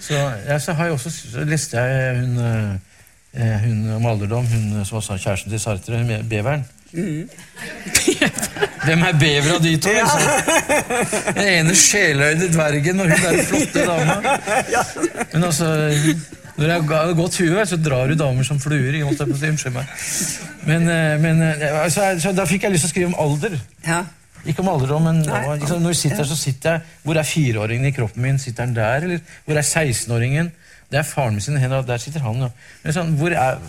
Speaker 3: Så, ja, så har jeg også så leste jeg hun, eh, hun om alderdom, hun som også har kjæresten til Sartre, hun med beveren. [LAUGHS] Hvem er bever av de to? liksom? Den ene sjeløyde dvergen og hun der flotte dama. Men altså, når jeg har godt hue, så drar du damer som fluer. Unnskyld meg. Men, eh, men eh, altså, så da fikk jeg lyst til å skrive om alder.
Speaker 4: Ja.
Speaker 3: Ikke om alderdom, men liksom, når jeg sitter her, så sitter jeg Hvor er fireåringen i kroppen min? Sitter han der? Eller hvor er 16-åringen? Det er faren min sine hender, og der sitter han. Ja. Men sånn, hvor, er,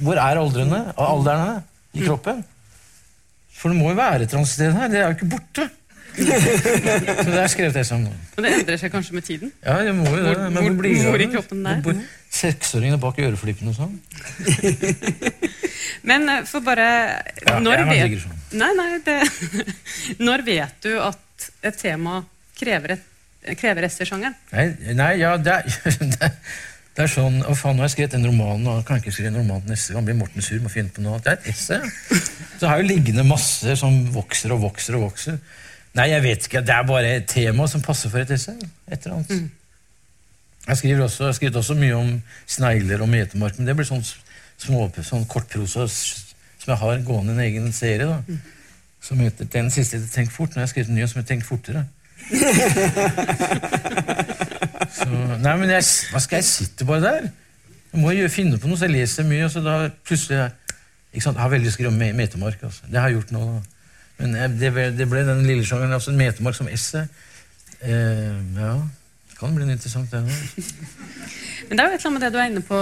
Speaker 3: hvor er aldrene? Alderne i kroppen? For det må jo være et eller annet sted her. Det er jo ikke borte. så det er skrevet det som.
Speaker 2: Men det endrer seg kanskje med tiden?
Speaker 3: Ja, det må jo det.
Speaker 2: Hvor-
Speaker 3: Men
Speaker 2: hvor-
Speaker 3: blir
Speaker 2: hvor i kroppen det er?
Speaker 3: Hvor- Seksåringene bak øreflippene og sånn. [LAUGHS]
Speaker 2: Men eh, for bare
Speaker 3: Ja,
Speaker 2: Når vet
Speaker 3: digresjon.
Speaker 2: Nei, nei, det [LAUGHS] Når vet du at et tema krever, et, krever?
Speaker 3: Nei, nei, ja, det [LAUGHS] det det er sånn Å faen, nå har jeg skrevet den romanen, og jeg kan ikke skrive en roman til neste gang. Blir Morten sur, må finne på noe. Det er et esse. Så har jo liggende masse som vokser og vokser og vokser. Nei, jeg vet ikke. Det er bare et tema som passer for et esse. Et eller annet. Jeg skriver også, jeg har skrevet også mye om snegler og metemark, men det blir sånn, små, sånn kortprosa som jeg har gående en egen serie. da. Som heter, den siste heter Tenk fort. Nå har jeg skrevet en ny som heter Tenk fortere. [LAUGHS] Så, nei, men jeg, hva skal jeg sitte bare der? Jeg må jo finne på noe, så jeg leser mye, og så da plutselig ikke sant, Jeg har veldig lyst til å me- metemark. Altså. Det har jeg gjort nå. Men jeg, det, ble, det ble den lille sjangeren. Altså metemark som esse. Eh, ja, kan bli interessant, det òg. [LAUGHS]
Speaker 2: Men det er jo et eller annet med det du er inne på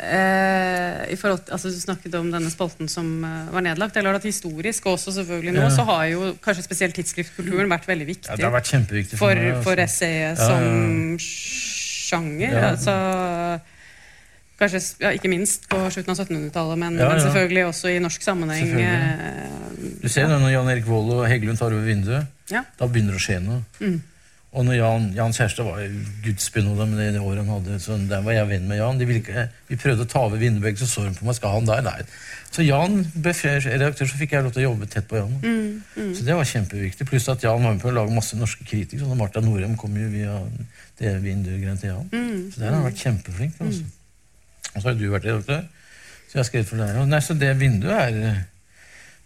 Speaker 2: eh, i forhold til, altså Du snakket om denne spalten som eh, var nedlagt. Det er at Historisk, og også selvfølgelig nå,
Speaker 3: Ja.
Speaker 2: så har jo kanskje spesielt tidsskriftkulturen vært veldig viktig
Speaker 3: Ja, det har vært kjempeviktig for,
Speaker 2: for,
Speaker 3: meg.
Speaker 2: for
Speaker 3: altså.
Speaker 2: essayet
Speaker 3: Ja, ja,
Speaker 2: som sjanger.
Speaker 3: Ja.
Speaker 2: Altså, kanskje ja, ikke minst på slutten av 1700-tallet, men,
Speaker 3: Ja,
Speaker 2: men selvfølgelig også i norsk sammenheng. Eh,
Speaker 3: Du ser når Jan Erik Vold og Heggelund tar over vinduet,
Speaker 2: Ja.
Speaker 3: da begynner det å skje noe.
Speaker 2: Mm.
Speaker 3: Og når Jan, Jan Kjærstad var gudsbenåda med det, det året han hadde, så der var jeg venn med Jan. Ikke, vi prøvde å ta over vinduet, så så de på meg. Skal han der? Nei. Så Jan ble redaktør, så fikk jeg lov til å jobbe tett på Jan.
Speaker 2: Mm,
Speaker 3: Så det var kjempeviktig. Pluss at Jan var med på å lage masse norske kritikere. Sånn, Marta Norheim kom jo via det vinduet til Jan.
Speaker 2: mm,
Speaker 3: Så der har han vært kjempeflink. Altså. Og så har du vært redaktør, så jeg har skrevet for deg. Og Nei, så det vinduet er eh,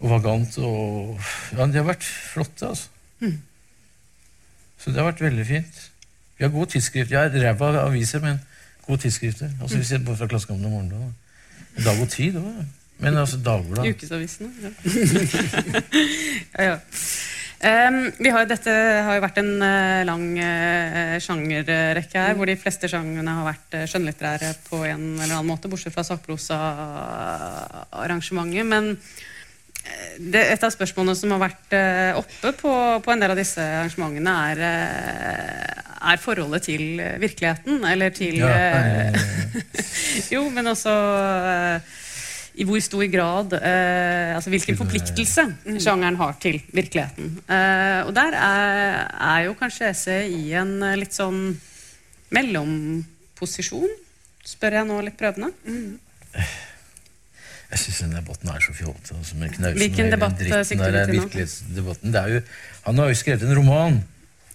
Speaker 3: og vagant og Ja, de har vært flotte, altså. Så det har vært veldig fint. Vi har gode tidsskrifter. Jeg er ræva aviser, men gode tidsskrifter. Altså Hvis jeg både fra Klassekampen og Morgenbladet. Dag og Tid òg. Men altså Dagbladet.
Speaker 2: Ukesavisene. Ja. [LAUGHS] ja, ja. Um, har, dette har jo vært en uh, lang uh, sjangerrekke her, hvor de fleste sjangrene har vært uh, skjønnlitterære på en eller annen måte, bortsett fra sakprosa-arrangementet. Men det, et av spørsmålene som har vært eh, oppe på, på en del av disse arrangementene, er, eh, er forholdet til eh, virkeligheten. Eller til
Speaker 3: Ja,
Speaker 2: nei,
Speaker 3: nei, nei. [LAUGHS]
Speaker 2: Jo, men også eh, i hvor stor grad eh, Altså hvilken
Speaker 3: eh,
Speaker 2: forpliktelse sjangeren har til virkeligheten. Eh, og der er, er jo kanskje SE i en eh, litt sånn mellomposisjon, spør jeg nå litt prøvende.
Speaker 3: Jeg syns den debatten er så fjollete. Altså, med Knausen
Speaker 2: Hvilken debatt, eh, sikter du til nå?
Speaker 3: Det jo, han har jo skrevet en roman.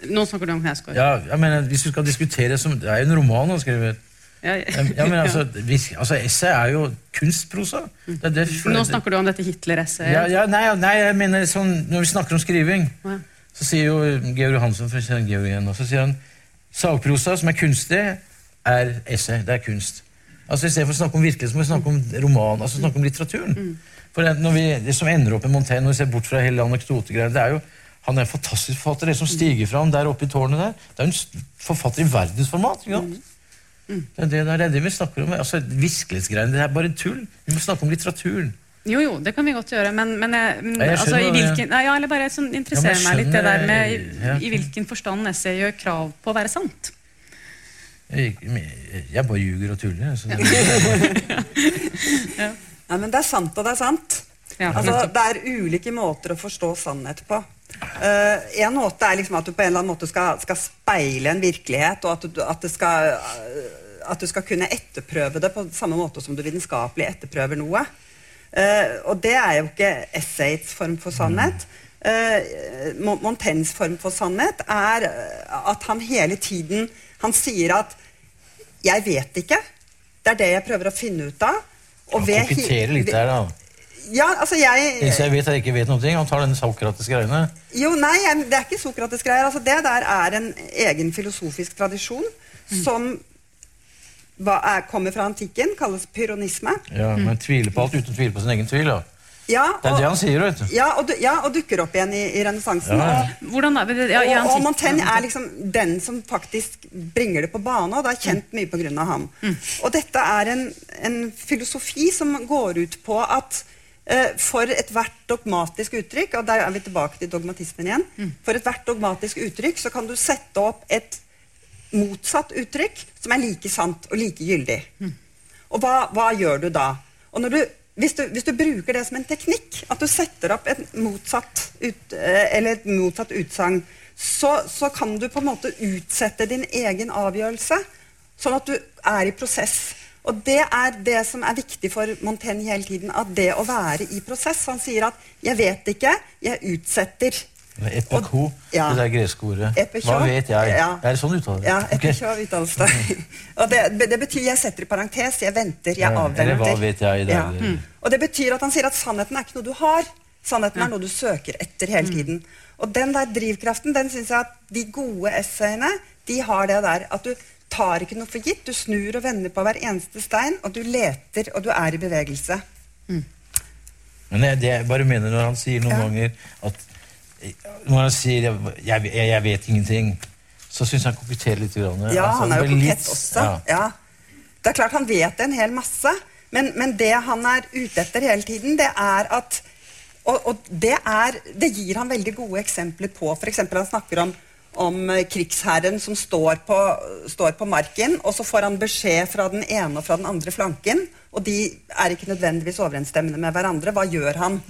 Speaker 2: Nå snakker du om Knausgård.
Speaker 3: Ja, jeg mener, hvis du skal diskutere som, Det er jo en roman han har skrevet.
Speaker 2: Ja,
Speaker 3: Ja, men altså, [LAUGHS] hvis, altså Essay er jo kunstprosa. Det er det,
Speaker 2: Nå snakker du om dette Hitler-essayet.
Speaker 3: ja, ja, nei, nei, jeg mener sånn, Når vi snakker om skriving, så sier jo Georg Johansen fra Georg igjen, og så sier han sagprosa som er kunstig, er essay. Det er kunst. Altså I stedet for å snakke om virkelighet, så må vi snakke om roman, altså snakke om litteraturen. For det, når vi, det som ender opp med Montaigne, når vi ser bort fra hele anekdotegreiene, det er jo han er en fantastisk forfatter. Det som stiger fram der oppe i tårnet der, det er jo en forfatter i verdensformat. ikke sant? Det er det, der, det er det vi snakker om. Altså, Virkelighetsgreiene, det er bare tull. Vi må snakke om litteraturen.
Speaker 2: Jo, jo, det kan vi godt gjøre, men, men, jeg- men
Speaker 3: jeg
Speaker 2: altså, i
Speaker 3: skjønner det.
Speaker 2: hvilken, ja, ja, eller bare sånn, interesserer
Speaker 3: Ja, jeg
Speaker 2: meg litt det der med i, i hvilken forstand essay gjør krav på å være sant.
Speaker 3: Jeg, jeg bare ljuger og tuller. jeg, Så det, [LAUGHS]
Speaker 4: Nei, men det er sant, og det er sant.
Speaker 2: Ja,
Speaker 4: altså, det er ulike måter å forstå sannhet på. Uh, en måte er liksom at du på en eller annen måte skal, skal speile en virkelighet, og at du, at, det skal, eh, at du skal kunne etterprøve det på samme måte som du vitenskapelig etterprøver noe. Uh, og det er jo ikke essayets form for sannhet. Uh, Montaignes form for sannhet er at han hele tiden Han sier at 'jeg vet ikke'. Det er det jeg prøver å finne ut av. Og
Speaker 3: han
Speaker 4: ved
Speaker 3: litt der, da.
Speaker 4: ja, altså jeg
Speaker 3: jeg vet, jeg ikke vet noe. Han tar denne sokratiske greiene.
Speaker 4: Jo, nei, det er ikke sokratiske greier. Altså, det der er en egen filosofisk tradisjon som hva er, kommer fra antikken, kalles pyronisme.
Speaker 3: Ja, Men tviler på alt uten å tvile på sin egen tvil. da.
Speaker 4: Ja,
Speaker 3: Det er det han sier, vet du.
Speaker 4: ja, og, ja, og dukker opp igjen i, i renessansen.
Speaker 3: Ja.
Speaker 4: Og,
Speaker 2: Hvordan er det? Ja, i
Speaker 4: og, og Montaigne er liksom den som faktisk bringer det på bane, og det er kjent mye pga. ham. Og dette er en, en filosofi som går ut på at eh, for ethvert dogmatisk uttrykk, og der er vi tilbake til dogmatismen igjen, for ethvert dogmatisk uttrykk så kan du sette opp et motsatt uttrykk som er like sant og like gyldig. Og hva, hva gjør du da? Og når du, hvis, du, hvis du bruker det som en teknikk, at du setter opp et motsatt, ut, eh, motsatt utsagn, så, så kan du på en måte utsette din egen avgjørelse, sånn at du er i prosess. Og det er det som er viktig for Montaigne hele tiden, at det å være i prosess. Han sier at 'jeg vet ikke, jeg utsetter'.
Speaker 3: Epiko,
Speaker 4: Ja.
Speaker 3: det der greske ordet.
Speaker 4: Epikå.
Speaker 3: Hva vet jeg?
Speaker 4: Ja.
Speaker 3: Er det sånn uttale?
Speaker 4: Ja, epikå uttales det. Og det, det betyr 'jeg setter i parentes', 'jeg venter', 'jeg
Speaker 3: Ja,
Speaker 4: avventer'.
Speaker 3: eller hva vet jeg, det
Speaker 4: Ja.
Speaker 3: det. Mm.
Speaker 4: Og det betyr at han sier at sannheten er ikke noe du har. Sannheten er noe du søker etter hele tiden. Og den der drivkraften, den syns jeg at de gode essayene, de har det der at du tar ikke noe for gitt. Du snur og vender på hver eneste stein, og du leter, og du er i bevegelse.
Speaker 3: Men jeg, det jeg bare mener når han sier noen
Speaker 4: Ja.
Speaker 3: ganger at Når han sier jeg, jeg, jeg vet ingenting', så syns han koketterer litt.
Speaker 4: Ja,
Speaker 3: Altså,
Speaker 4: han er jo kokett også.
Speaker 3: Ja.
Speaker 4: Ja. Det er klart han vet en hel masse, men, men det han er ute etter hele tiden, det er at Og, og det, er, det gir han veldig gode eksempler på. For eksempel han snakker om, om eh, krigsherren som står på, står på marken, og så får han beskjed fra den ene og fra den andre flanken, og de er ikke nødvendigvis overensstemmende med hverandre. Hva gjør han?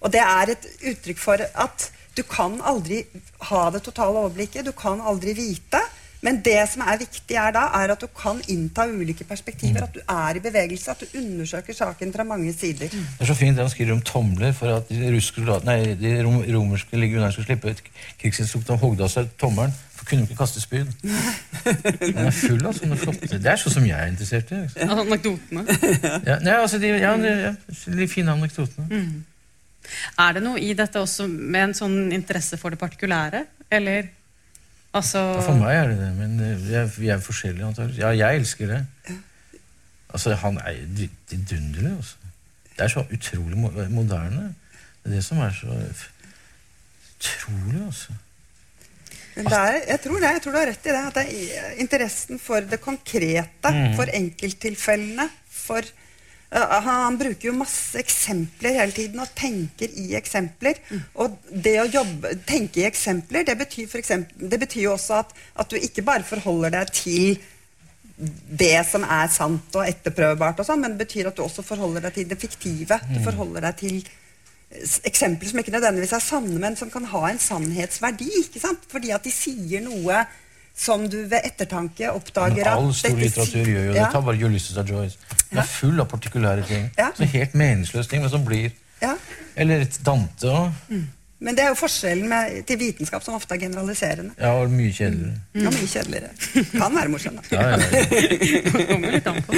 Speaker 4: Og det er et uttrykk for at du kan aldri ha det totale overblikket, du kan aldri vite. Men det som er viktig, er da, er at du kan innta ulike perspektiver. At du er i bevegelse, at du undersøker saken fra mange sider.
Speaker 3: Det er så fint det han skriver om tomler for at de, nei, de rom, romerske legionærene skulle slippe ut krigsinstrukten og hogde av seg tommelen. For kunne de ikke kaste spyd. [LAUGHS] Den er full av sånne flotte Det er sånn som jeg er interessert i. Liksom.
Speaker 2: Ja, Anekdotene.
Speaker 3: Ja, nei, altså de, ja, de, ja, de fine anekdotene.
Speaker 2: Er det noe i dette også med en sånn interesse for det partikulære? Eller altså
Speaker 3: Ja, For meg er det det, men vi er, vi er forskjellige antakelig. Ja, jeg elsker det. Altså, Han er vidunderlig. Altså. Det er så utrolig moderne. Det er det som er så utrolig, altså.
Speaker 4: Er, jeg tror det, jeg tror du har rett i det. At det er interessen for det konkrete, for enkelttilfellene, for han, han bruker jo masse eksempler hele tiden og tenker i eksempler. Og det å jobbe, tenke i eksempler, det betyr, for eksempel, det betyr jo også at, at du ikke bare forholder deg til det som er sant og etterprøvbart, og sånn, men det betyr at du også forholder deg til det fiktive. Du forholder deg til eksempler som ikke nødvendigvis er sanne, men som kan ha en sannhetsverdi. ikke sant? Fordi at de sier noe som du ved ettertanke oppdager
Speaker 3: Men all stor litteratur gjør jo det.
Speaker 4: Ja.
Speaker 3: Ta bare Ulysses av Joyce. Den er full av partikulære ting.
Speaker 4: Ja.
Speaker 3: Så helt meningsløse ting, men som blir
Speaker 4: Ja.
Speaker 3: Eller et Dante òg.
Speaker 4: Men det er jo forskjellen med, til vitenskap, som ofte er generaliserende.
Speaker 3: Ja, og mye kjedeligere.
Speaker 4: Ja, mye kjedeligere. Kan være morsom, da.
Speaker 3: Ja, ja, ja.
Speaker 2: kommer litt an på.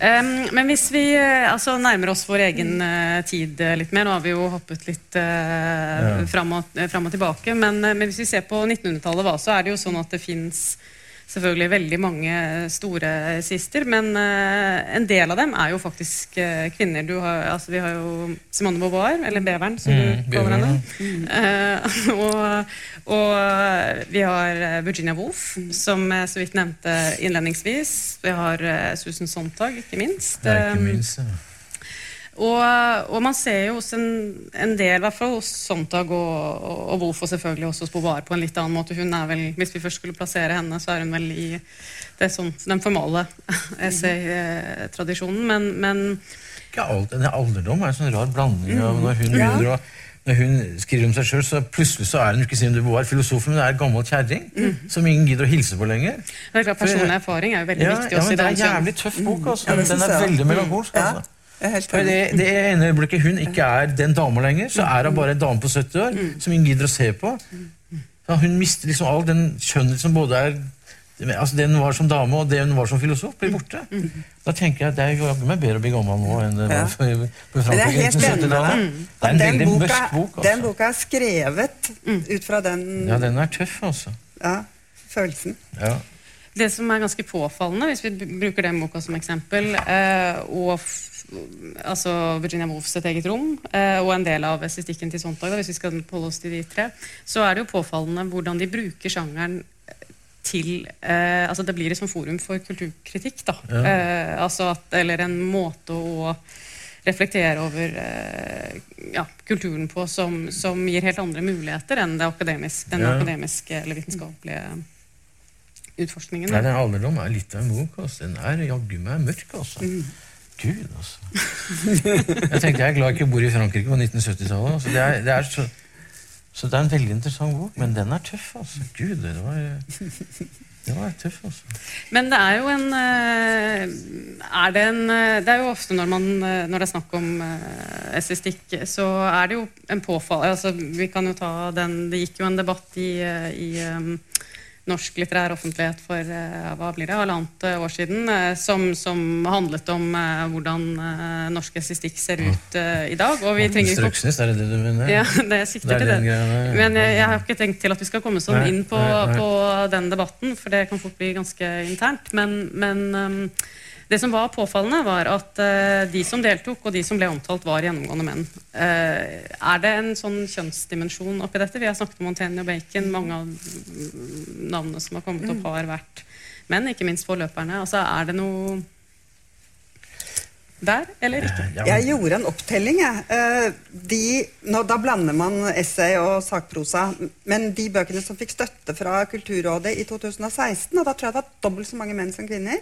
Speaker 2: Um, men hvis vi eh, altså, nærmer oss vår egen uh, tid eh, litt mer Nå har vi jo hoppet litt uh, fram, og, fram og tilbake. Men, uh, men hvis vi ser på 1900-tallet, hva, så er det jo sånn at det fins selvfølgelig veldig mange store sister, men eh, en del av dem er jo faktisk eh, kvinner. Du har, altså, vi har jo Simone Beauvoir, eller Beveren, som
Speaker 3: Mm,
Speaker 2: du kaller
Speaker 3: henne.
Speaker 2: henne. Uh, [LAUGHS] og, og vi har Virginia Woolf, som jeg så vidt nevnte innledningsvis. Vi har Susan Sontag, ikke minst.
Speaker 3: Er ikke minst. ja.
Speaker 2: Og, og man ser jo hos en, en del, i hvert fall hos Sontag og, og, og Wolf, og selvfølgelig også hos Bovar på en litt annen måte. Hun er vel, Hvis vi først skulle plassere henne, så er hun vel i det sånn, den formale [LAUGHS] essay-tradisjonen. Men, men
Speaker 3: Ikke alt, en alderdom er en sånn rar blanding av når hun
Speaker 4: Mm. Ja.
Speaker 3: begynner å når hun skriver om seg sjøl, så plutselig så er hun ikke Simone de Beauvoir filosofen, men det er en gammel kjerring
Speaker 4: Mm.
Speaker 3: som ingen gidder å hilse på lenger.
Speaker 2: det er klart personlig erfaring er jo veldig
Speaker 3: Ja,
Speaker 2: viktig.
Speaker 3: ja,
Speaker 2: også i
Speaker 3: men Det er en jævlig tøff bok. altså.
Speaker 4: Ja,
Speaker 3: Den er veldig melankolsk.
Speaker 4: Ja,
Speaker 3: altså.
Speaker 4: Er
Speaker 3: For det, det ene øyeblikket hun ikke er den dama lenger, så er hun bare en dame på 70 år som ingen gidder å se på. Så hun mister liksom all den skjønnhet som både er altså Det hun var som dame, og det hun var som filosof, blir borte. Da tenker jeg at det er jaggu meg bedre å bli gammel nå enn det var for, på
Speaker 4: Men Det er
Speaker 3: Frankrike. 70-tallet.
Speaker 4: deg.
Speaker 3: Det er en
Speaker 4: Den
Speaker 3: veldig
Speaker 4: boka,
Speaker 3: mørk bok.
Speaker 4: den
Speaker 3: Altså.
Speaker 4: boka er skrevet ut fra den
Speaker 3: Ja, den er tøff, altså.
Speaker 4: ja, følelsen.
Speaker 3: Ja.
Speaker 2: Det som er ganske påfallende, hvis vi bruker den boka som eksempel, eh, og altså Virginia Woolf sitt eget rom, eh, og en del av estetikken til Sontag, hvis vi skal holde oss til de tre, så er det jo påfallende hvordan de bruker sjangeren til eh, altså Det blir et sånt forum for kulturkritikk. da,
Speaker 3: Ja.
Speaker 2: eh, altså at, Eller en måte å reflektere over eh, ja, kulturen på som, som gir helt andre muligheter enn det akademisk, den
Speaker 3: Ja.
Speaker 2: akademiske eller vitenskapelige utforskningen.
Speaker 3: Nei, den alderdom er litt av en bok. Altså. Den er jaggu meg mørk, altså. Gud, altså. Jeg tenkte jeg er glad jeg ikke bor i Frankrike på 1970-tallet. Altså. Det, er- det er så, så det er en veldig interessant bok, men den er tøff, altså. Gud, det var, det var tøff, altså.
Speaker 2: Men det er jo en eh, er det, en, eh, det er jo ofte når, man, eh, når det er snakk om uh, så er det jo en påfall altså, Vi kan jo ta den Det gikk jo en debatt i, i norsk litterær offentlighet for eh, hva blir det, halvannet år siden, eh, som, som handlet om eh, hvordan eh, norsk estetikk ser ut eh, i dag. Og vi trenger ikke å
Speaker 3: er det det du mener?
Speaker 2: ja, [LAUGHS] det sikter
Speaker 3: er
Speaker 2: til det. Men jeg, jeg har ikke tenkt til at vi skal komme sånn inn på, på den debatten, for det kan fort bli ganske internt. Men, men um, det som var påfallende, var at uh, de som deltok, og de som ble omtalt, var gjennomgående menn. Uh, er det en sånn kjønnsdimensjon oppi dette? Vi har snakket om Montaigne og Bacon. Mange av mm, navnene som har kommet opp, har vært menn, ikke minst forløperne. Altså, er det noe der, eller ikke?
Speaker 4: Jeg gjorde en opptelling. Jeg. Eh, De, nå, da blander man essay og sakprosa. Men de bøkene som fikk støtte fra Kulturrådet i 2016, og da tror jeg det var dobbelt så mange menn som kvinner.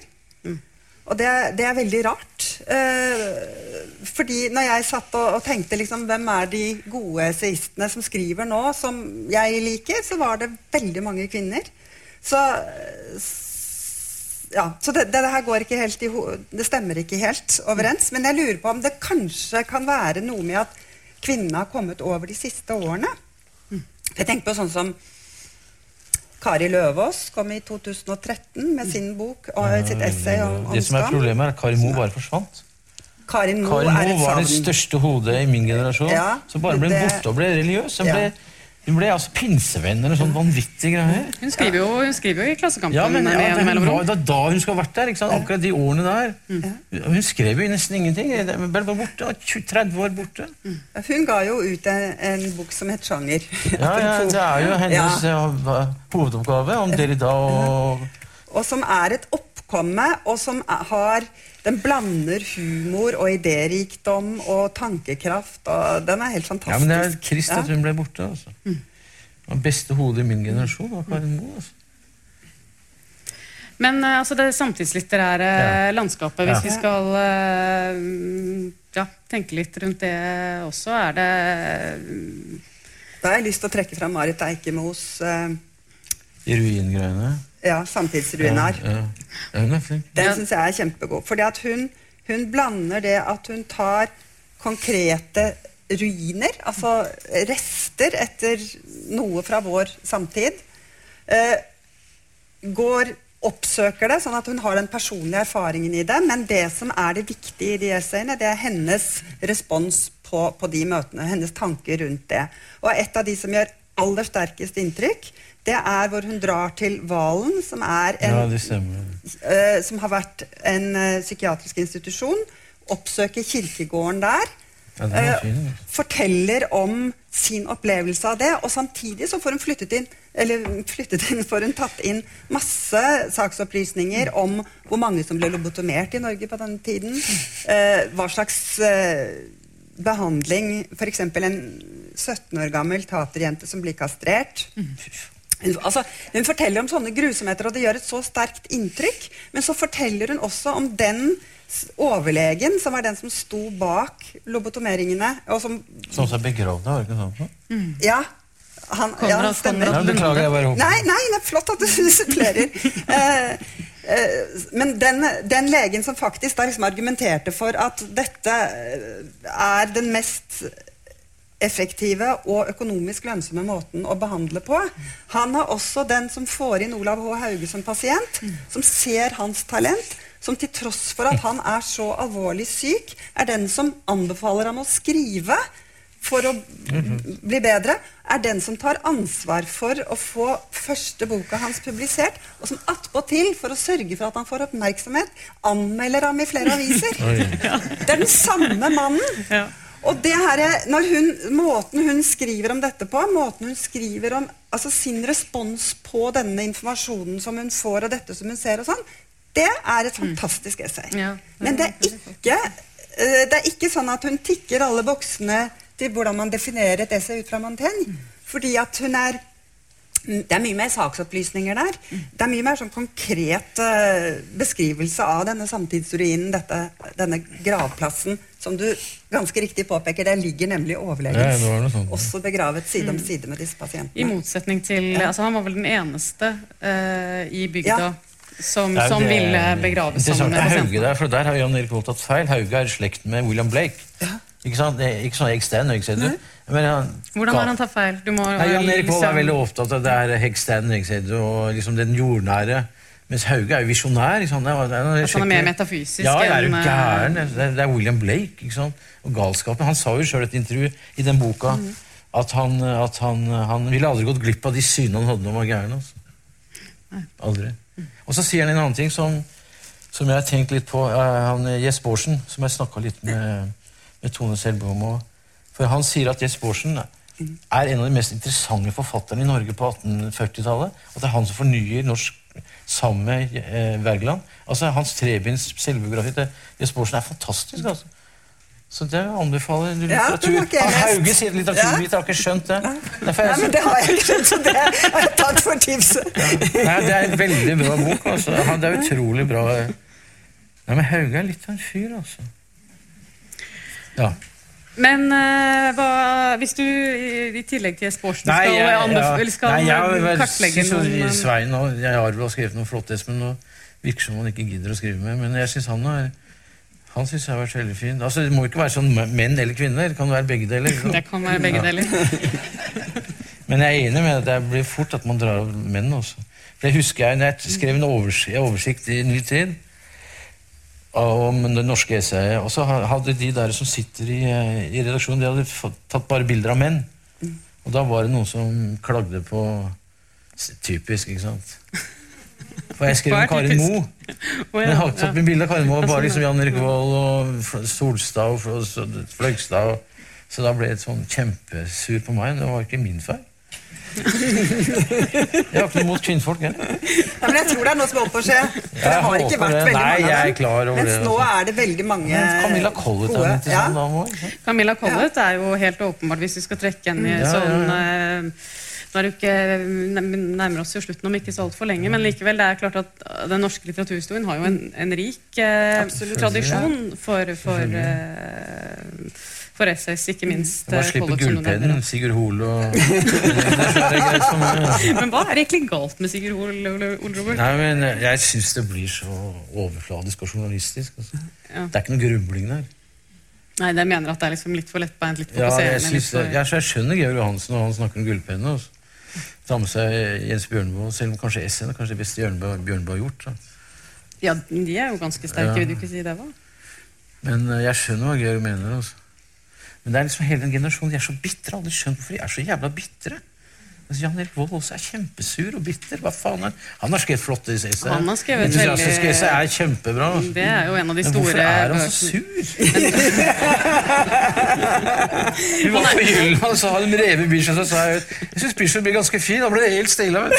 Speaker 4: Og det, det er veldig rart. Eh, fordi når jeg satt og, og tenkte liksom, hvem er de gode essayistene som skriver nå, som jeg liker, så var det veldig mange kvinner. Så, ja, så det, det, her går ikke helt i ho Det stemmer ikke helt overens. Men jeg lurer på om det kanskje kan være noe med at kvinnene har kommet over de siste årene. Jeg tenker på sånn som Kari Løvaas kom i 2013 med sin bok og sitt essay om, om
Speaker 3: Det som er problemet, er at Kari Moe bare forsvant.
Speaker 4: Karin Moe
Speaker 3: Kari
Speaker 4: Mo
Speaker 3: Moe var det største hodet i min generasjon.
Speaker 4: Ja,
Speaker 3: så bare ble
Speaker 4: det-
Speaker 3: borte og ble religiøs. Hun
Speaker 4: Ja.
Speaker 3: ble, hun ble altså pinsevenn eller sånn vanvittige greier.
Speaker 2: Hun skriver jo, hun skriver jo i Klassekampen.
Speaker 3: Ja, men
Speaker 2: med
Speaker 3: ja, det hun var da, da hun skulle ha vært der. ikke sant? Akkurat de årene der. Hun skrev jo nesten ingenting. Hun ble bare borte. 30 år borte.
Speaker 4: Hun ga jo ut en, en bok som het 'Sjanger'.
Speaker 3: Ja, ja, Det er jo [LAUGHS] hennes
Speaker 4: Ja.
Speaker 3: ja, hovedoppgave om Derrida og
Speaker 4: Og som er et oppkomme, og som er, har Den blander humor og idérikdom og tankekraft. og Den er helt fantastisk.
Speaker 3: Ja, men det er trist at hun ble borte. altså. Det beste hodet i min generasjon var Karin Moe. altså.
Speaker 2: Men eh, altså det samtidslitterære
Speaker 3: Ja.
Speaker 2: landskapet, hvis
Speaker 3: Ja.
Speaker 2: vi skal eh, mm, ja, tenke litt rundt det også, er det
Speaker 4: Da har jeg lyst til å trekke fram Marit Eikemos Uh,
Speaker 3: I ruingreiene.
Speaker 4: Ja, 'Samtidsruiner'.
Speaker 3: Ja, ja.
Speaker 4: Den syns jeg er kjempegod. Fordi at hun, hun blander det at hun tar konkrete ruiner, altså rester etter noe fra vår samtid. Eh, går oppsøker det, sånn at hun har den personlige erfaringen i det. Men det som er det viktige i de essayene, det er hennes respons på, på de møtene. Hennes tanker rundt det. Og et av de som gjør aller sterkest inntrykk, det er hvor hun drar til Valen, som, en,
Speaker 3: Ja,
Speaker 4: uh, som har vært en uh, psykiatrisk institusjon. Oppsøker kirkegården der.
Speaker 3: Ja, fin, altså.
Speaker 4: forteller om sin opplevelse av det. Og samtidig så får hun flyttet inn eller flyttet inn, får hun tatt inn masse saksopplysninger om hvor mange som ble lobotomert i Norge på den tiden. Hva slags eh, behandling F.eks. en 17 år gammel taterjente som blir kastrert. Altså, hun forteller om sånne grusomheter, og det gjør et så sterkt inntrykk. Men så forteller hun også om den overlegen som var den som sto bak lobotomeringene. Og som,
Speaker 3: Sånn som er begravd, var det ikke sånn?
Speaker 4: ja, han, ja, han stemmer.
Speaker 3: Nei, beklager, jeg bare håper.
Speaker 4: Nei, nei, det er flott at du [LAUGHS] supplerer. Eh, eh, men den, den legen som faktisk da liksom argumenterte for at dette eh, er den mest effektive og økonomisk lønnsomme måten å behandle på. Han er også den som får inn Olav H. Hauge som pasient, som ser hans talent, som til tross for at han er så alvorlig syk, er den som anbefaler ham å skrive for å bli bedre, er den som tar ansvar for å få første boka hans publisert, og som attpåtil, for å sørge for at han får oppmerksomhet, anmelder ham i flere aviser. Det er den samme mannen. Og det her, er- når hun, måten hun skriver om dette på, måten hun skriver om altså sin respons på denne informasjonen som hun får, og dette som hun ser, og sånn, det er et fantastisk essay.
Speaker 2: Ja, det
Speaker 4: Men det er, ikke, eh, det er ikke sånn at hun tikker alle boksene til hvordan man definerer et essay ut fra Montaigne. Fordi at hun er det er mye mer saksopplysninger der. Det er mye mer sånn konkret uh, beskrivelse av denne samtidsruinen, dette, denne gravplassen, som du ganske riktig påpeker. Der ligger nemlig
Speaker 3: Ja,
Speaker 4: overlegen også begravet side om side med disse pasientene.
Speaker 2: I motsetning til altså Han var vel den eneste uh, i bygda
Speaker 4: Ja.
Speaker 2: som,
Speaker 3: Det
Speaker 2: som
Speaker 3: det-
Speaker 2: ville begraves sammen med
Speaker 3: pasienten. Hauge der, for der har Jan Erik Vold tatt feil. Hauge er i slekt med William Blake. Ikke sant? Det ikke sånn Eggstein, Eggstein. Men han,
Speaker 2: Hvordan har han tatt feil? Du må
Speaker 3: Nei, Jan Erik Vold er veldig opptatt av det er Hegstein og liksom den jordnære. Mens Hauge er jo visjonær. Ikke sant? Det er, er,
Speaker 2: han er mer metafysisk
Speaker 3: Ja, jeg er jo
Speaker 2: eh,
Speaker 3: gæren. Det er, William Blake. ikke sant? Og galskapen. Han sa jo sjøl i et intervju i den boka
Speaker 2: Mm.
Speaker 3: at, han, at han, han ville aldri gått glipp av de synene han hadde når han var gæren. Altså. Aldri. Og så sier han en annen ting som, som jeg har tenkt litt på. eh, han eh, Jess Borsen, som jeg snakka litt med, med Tone Selbom om. For han sier at Jess Borsen er en av de mest interessante forfatterne i Norge på 1840-tallet. At det er han som fornyer norsk sammen med eh, Wergeland. Altså Hans trebinds selvbiografi til Borsen er fantastisk. altså. Så det anbefaler du
Speaker 4: Ja,
Speaker 3: litteratur.
Speaker 4: jeg
Speaker 3: Ah. Hauge sier litteraturvit, har ikke skjønt det.
Speaker 4: Nei.
Speaker 3: Nei,
Speaker 4: men det har jeg ikke skjønt, så det har jeg tatt for tipset.
Speaker 3: Nei, det er en veldig bra bok. Altså. Han- Det er utrolig bra. Nei, men Hauge er litt av en fyr, altså. Ja.
Speaker 2: Men uh, hva, hvis du i, i tillegg til Sporsen skal,
Speaker 3: jeg-
Speaker 2: anbef- skal
Speaker 3: Nei, jeg, jeg,
Speaker 2: kartlegge noen eh,
Speaker 3: Svein og jeg har vel skrevet noe flott, Espen, og virker som han ikke gidder å skrive med. Men jeg synes han har han syns jeg har vært veldig fin. Altså, Det må ikke være sånn menn eller kvinner. Det kan være begge deler. Så.
Speaker 2: Det kan være begge
Speaker 3: Ja.
Speaker 2: deler. [LAUGHS]
Speaker 3: Men jeg er enig med at det blir fort at man drar av menn også. For jeg husker jeg, når jeg skrev en oversikt, oversikt i Ny Tid om det norske essayet, og så hadde de der som sitter i, eh, i redaksjonen, de hadde fått- tatt bare bilder av menn. Og da var det noen som klagde på Typisk, ikke sant? For jeg skrev om [LAUGHS] Karin
Speaker 2: typisk?
Speaker 3: Oh,
Speaker 2: ja,
Speaker 3: Men jeg har tatt ja. bilde av Karin Moe, bare
Speaker 2: sånn,
Speaker 3: liksom. Jan Erik Vold og Solstad og Fløgstad. og- Så da ble jeg sånn kjempesur på meg. Det var ikke min feil. [LAUGHS] Jeg har ikke noe mot kvinnfolk. Jeg.
Speaker 4: Ja, men jeg tror det er noe som er på å skje. For det
Speaker 3: Jeg
Speaker 4: har ikke vært
Speaker 3: det.
Speaker 4: veldig
Speaker 3: Nei,
Speaker 4: mange av
Speaker 3: er
Speaker 4: dem. Mens
Speaker 3: det,
Speaker 4: nå
Speaker 3: altså.
Speaker 4: er det veldig mange
Speaker 3: Camilla Collett er interessant
Speaker 4: Ja.
Speaker 3: dame òg.
Speaker 2: Camilla Collett er jo helt åpenbart, hvis vi skal trekke henne i
Speaker 3: Ja, ja,
Speaker 2: sånn eh, Nå er det jo ikke nærmer oss jo slutten om ikke så altfor lenge, men likevel, det er klart at eh, den norske litteraturhistorien har jo en, en rik eh, tradisjon for, for, eh, for essays, ikke minst
Speaker 3: Bare slippe gullpennen, Sigurd Hole og for. [LAUGHS] [LAUGHS]
Speaker 2: Men hva er egentlig galt med Sigurd Ole, Ole, Ole
Speaker 3: Nei, men Jeg syns det blir så overfladisk og journalistisk. Altså.
Speaker 2: Ja.
Speaker 3: Det er ikke noe grubling der.
Speaker 2: Nei, jeg mener at det er liksom litt for lettbeint, litt
Speaker 3: Ja, jeg, synes,
Speaker 2: for-
Speaker 3: jeg, jeg skjønner Georg Johansen når han snakker om gullpenne. og så Ta med seg Jens Bjørneboe, selv om kanskje S-en er kanskje det beste Bjørneboe, Bjørneboe har gjort. Da.
Speaker 2: Ja, de er jo ganske sterke,
Speaker 3: Ja.
Speaker 2: vil du ikke si det, hva?
Speaker 3: Men eh, jeg skjønner hva Georg mener. Altså. Men det er liksom hele den generasjonen, de er så bitre. Aldri skjønt hvorfor de er så jævla bitre. Altså, Jan Erik Vold også er kjempesur og bitter. Hva faen er Han har skrevet flotte essayer.
Speaker 2: Han har skrevet veldig-
Speaker 3: er kjempebra. altså.
Speaker 2: Det er jo en av de store Men
Speaker 3: hvorfor er han så sur? [LAUGHS] Vi var på Jylland, og så hadde de revet Bislett, og så sa jeg ut jeg syns Bislett blir ganske fin. Da ble det helt stille. Men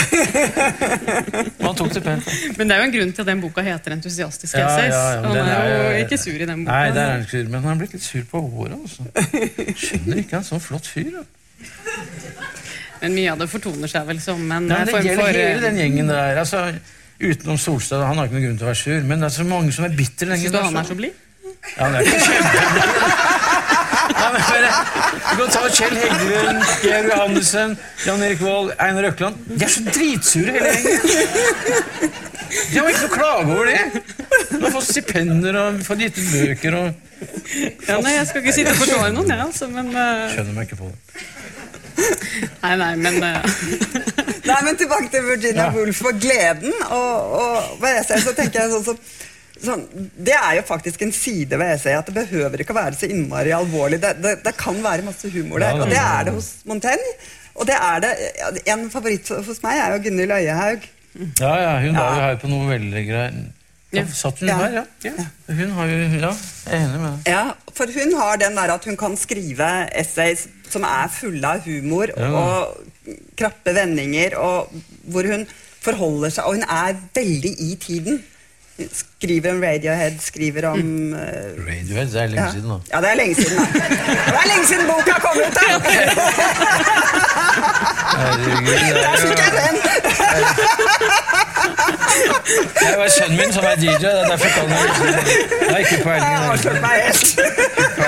Speaker 3: [LAUGHS] han tok det pent.
Speaker 2: Men det er jo en grunn til at den boka heter 'Entusiastiske
Speaker 3: Ja,
Speaker 2: essays'.
Speaker 3: ja, ja,
Speaker 2: han
Speaker 3: er,
Speaker 2: er jo
Speaker 3: er-
Speaker 2: ikke sur i den boka.
Speaker 3: Nei, det er han ikke sur, men han er blitt litt sur på håret. Altså. Skjønner ikke han sånn flott fyr. Da.
Speaker 2: Men mye av det fortoner seg vel som en
Speaker 3: Nei, for... det gjelder hele den gjengen der. Altså, utenom Solstad, han har ikke noen grunn til å være sur, men det er så mange som er bitre lenge.
Speaker 2: Syns du han er så
Speaker 3: generasjonen.
Speaker 2: blid?
Speaker 3: Ja, han er ikke kjempeblid. [LAUGHS] Du kan ta Kjell Heggelund, Geir Johannessen, Jan Erik Vold, Einar Økland. De er så dritsure hele gjengen. De har ikke noe å klage over det. De har fått stipender og fått gitt ut bøker og
Speaker 2: Ja, nei, Jeg skal ikke sitte og forsvare noen, jeg, altså, men uh...
Speaker 3: Skjønner meg ikke på det.
Speaker 2: Nei, nei, men eh, [LAUGHS]
Speaker 4: Nei, men tilbake til Virginia
Speaker 3: Ja.
Speaker 4: Woolf og gleden. Og, og ved essay så tenker jeg sånn, så, sånn, Det er jo faktisk en side ved essayet at det behøver ikke å være så innmari alvorlig. Det, det, det kan være masse humor der,
Speaker 3: Ja,
Speaker 4: og det
Speaker 3: ja, ja.
Speaker 4: er det hos Montaigne. Og det er det, En favoritt hos meg er jo Gunhild Øyehaug.
Speaker 3: Ja, ja, hun var jo
Speaker 4: Ja.
Speaker 3: her på novellegreier.
Speaker 2: Ja.
Speaker 3: satt hun
Speaker 4: Ja.
Speaker 3: her, ja. Hun har jo Ja, jeg er enig med deg.
Speaker 4: Ja, for hun har den der at hun kan skrive essays som er fulle av humor
Speaker 3: Ja.
Speaker 4: og krappe vendinger, og hvor hun forholder seg Og hun er veldig i tiden. Skriver om Radiohead, skriver om uh,
Speaker 3: Radiohead, det er lenge
Speaker 4: ja.
Speaker 3: siden, da.
Speaker 4: ja, det er lenge siden. Da. Det er lenge siden boka kom ut! da!
Speaker 3: Det
Speaker 4: Der
Speaker 3: er
Speaker 4: fikk jeg den!
Speaker 3: Det var sønnen min som er DJ, det er derfor kan jeg ikke Jeg har ikke peiling i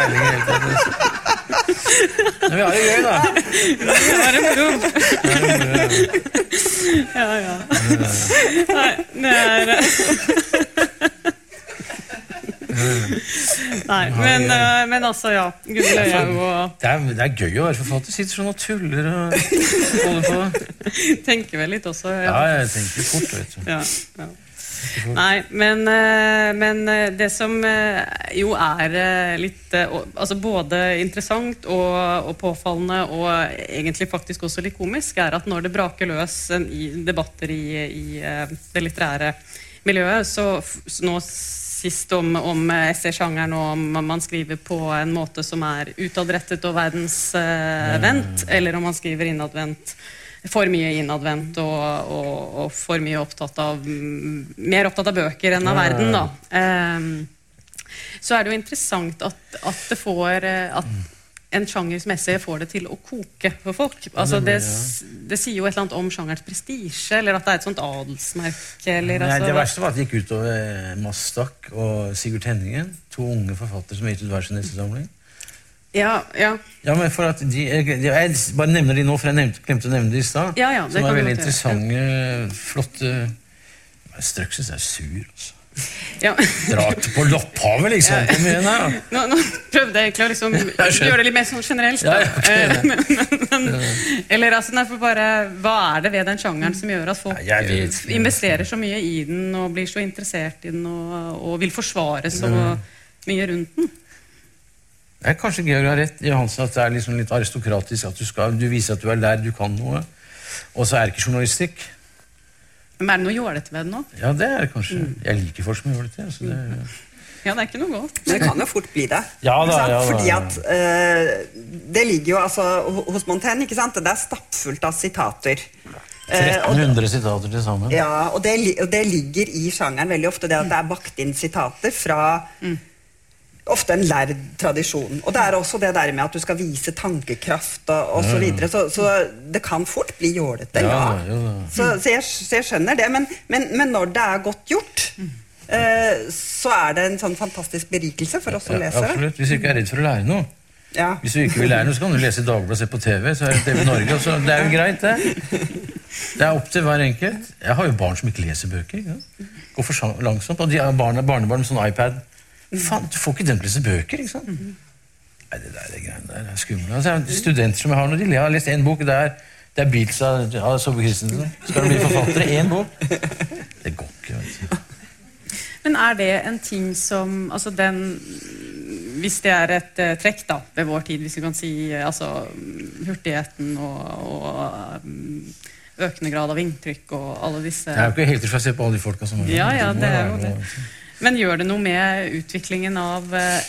Speaker 3: det hele tatt. Men vi har det gøy, da.
Speaker 2: det har det moro. Ja, ja. Nei, det er Nei, men, eh, men altså, ja. Gunhild Øyhaug og
Speaker 3: Det er, det er gøy å være forfatter. Sitter sånn og tuller og holder på.
Speaker 2: tenker vel litt også.
Speaker 3: Ja,
Speaker 2: Ja.
Speaker 3: jeg tenker fort, vet du.
Speaker 2: Ja, ja. Nei, men, eh, men eh, det som eh, jo er litt altså Både interessant og, og påfallende og egentlig faktisk også litt komisk, er at når det braker løs i debatter i, i det litterære miljøet, så så nå sist om, om essaysjangeren og om man skriver på en måte som er utadrettet og verdensvendt, eller om man skriver innadvendt for mye innadvendt og, og, og for mye opptatt av mm, Mer opptatt av bøker enn av verden, da. Ehm, så er det jo interessant at, at det får eh, At en sjanger som essay får det til å koke for folk. Altså det, det sier jo et eller annet om sjangerens prestisje, eller at det er et sånt adelsmerke. Eller,
Speaker 3: Nei,
Speaker 2: altså,
Speaker 3: det verste var at det gikk utover Mastak og Sigurd Tenningen. To unge forfattere som har gitt ut hver sin essesamling.
Speaker 2: Ja, ja,
Speaker 3: Ja, men for at de, jeg, bare nevner de nå, for jeg nevnte, glemte å nevne de i stad.
Speaker 2: Ja, ja,
Speaker 3: som er veldig
Speaker 2: interessante, gjøre.
Speaker 3: interessante, flotte jeg er sur, altså.
Speaker 2: ja.
Speaker 3: Til på lopphavet, liksom. Kom igjen da.
Speaker 2: Nå, nå prøvde jeg egentlig å liksom [LAUGHS] gjøre det litt mer sånn generelt.
Speaker 3: Ja,
Speaker 2: Da.
Speaker 3: ja, ok,
Speaker 2: Eh, men, men, eller altså, nei, bare, Hva er det ved den sjangeren som gjør at folk
Speaker 3: vet
Speaker 2: investerer så mye i den og blir så interessert i den og, og vil forsvare så mye rundt den?
Speaker 3: Nei, kanskje Georg har rett, Johansen, at det er liksom litt aristokratisk. At du, skal, du viser at du er lærd, du kan noe. Og så er det ikke journalistikk.
Speaker 2: Men er det noe jålete ved det nå?
Speaker 3: Ja, det er det kanskje. Jeg liker folk som det til. Altså det,
Speaker 2: Ja, det er ikke noe godt.
Speaker 4: Men det kan jo fort bli det.
Speaker 3: Ja da, ja da,
Speaker 4: Fordi at uh, Det ligger jo altså hos Montaigne, ikke sant? det er stappfullt av sitater. Eh, og,
Speaker 3: 1300 sitater til sammen.
Speaker 4: ja, og det, og det ligger i sjangeren veldig ofte, det at det er bakt inn sitater fra Ofte en lærd tradisjon. Og det er også det der med at du skal vise tankekraft og, og så videre. Så, så det kan fort bli jålete, ja.
Speaker 3: Ja.
Speaker 4: Så, så, jeg, så jeg skjønner det. Men, men, men når det er godt gjort, eh, så er det en sånn fantastisk berikelse for oss som leser
Speaker 3: absolutt. Hvis du ikke er redd for å lære noe.
Speaker 4: Ja.
Speaker 3: Hvis du ikke vil lære noe, så kan du lese Dagbladet og se på TV. så er det TV Norge, og så, Det er jo greit, det. Det er opp til hver enkelt. Jeg har jo barn som ikke leser bøker. Går for langsomt. Og de har barnebarn med sånn iPad. Faen, Du får ikke dem til å bøker. ikke sant? Nei, det der det greiene der er skummelt. Altså, studenter som jeg har nå, de har lest én bok. Det er, det er Beatles av, ja, Sove Christensen. Skal de bli forfattere? Én bok? [LAUGHS] Det går ikke. vet du.
Speaker 2: Men er det en ting som altså den, Hvis det er et uh, trekk da, ved vår tid, hvis vi kan si uh, altså, hurtigheten og, og um, økende grad av inntrykk og alle disse
Speaker 3: Jeg er jo ikke helt til å se på alle de folka som
Speaker 2: Ja, ja, det er jo det. Men gjør det noe med utviklingen av eh,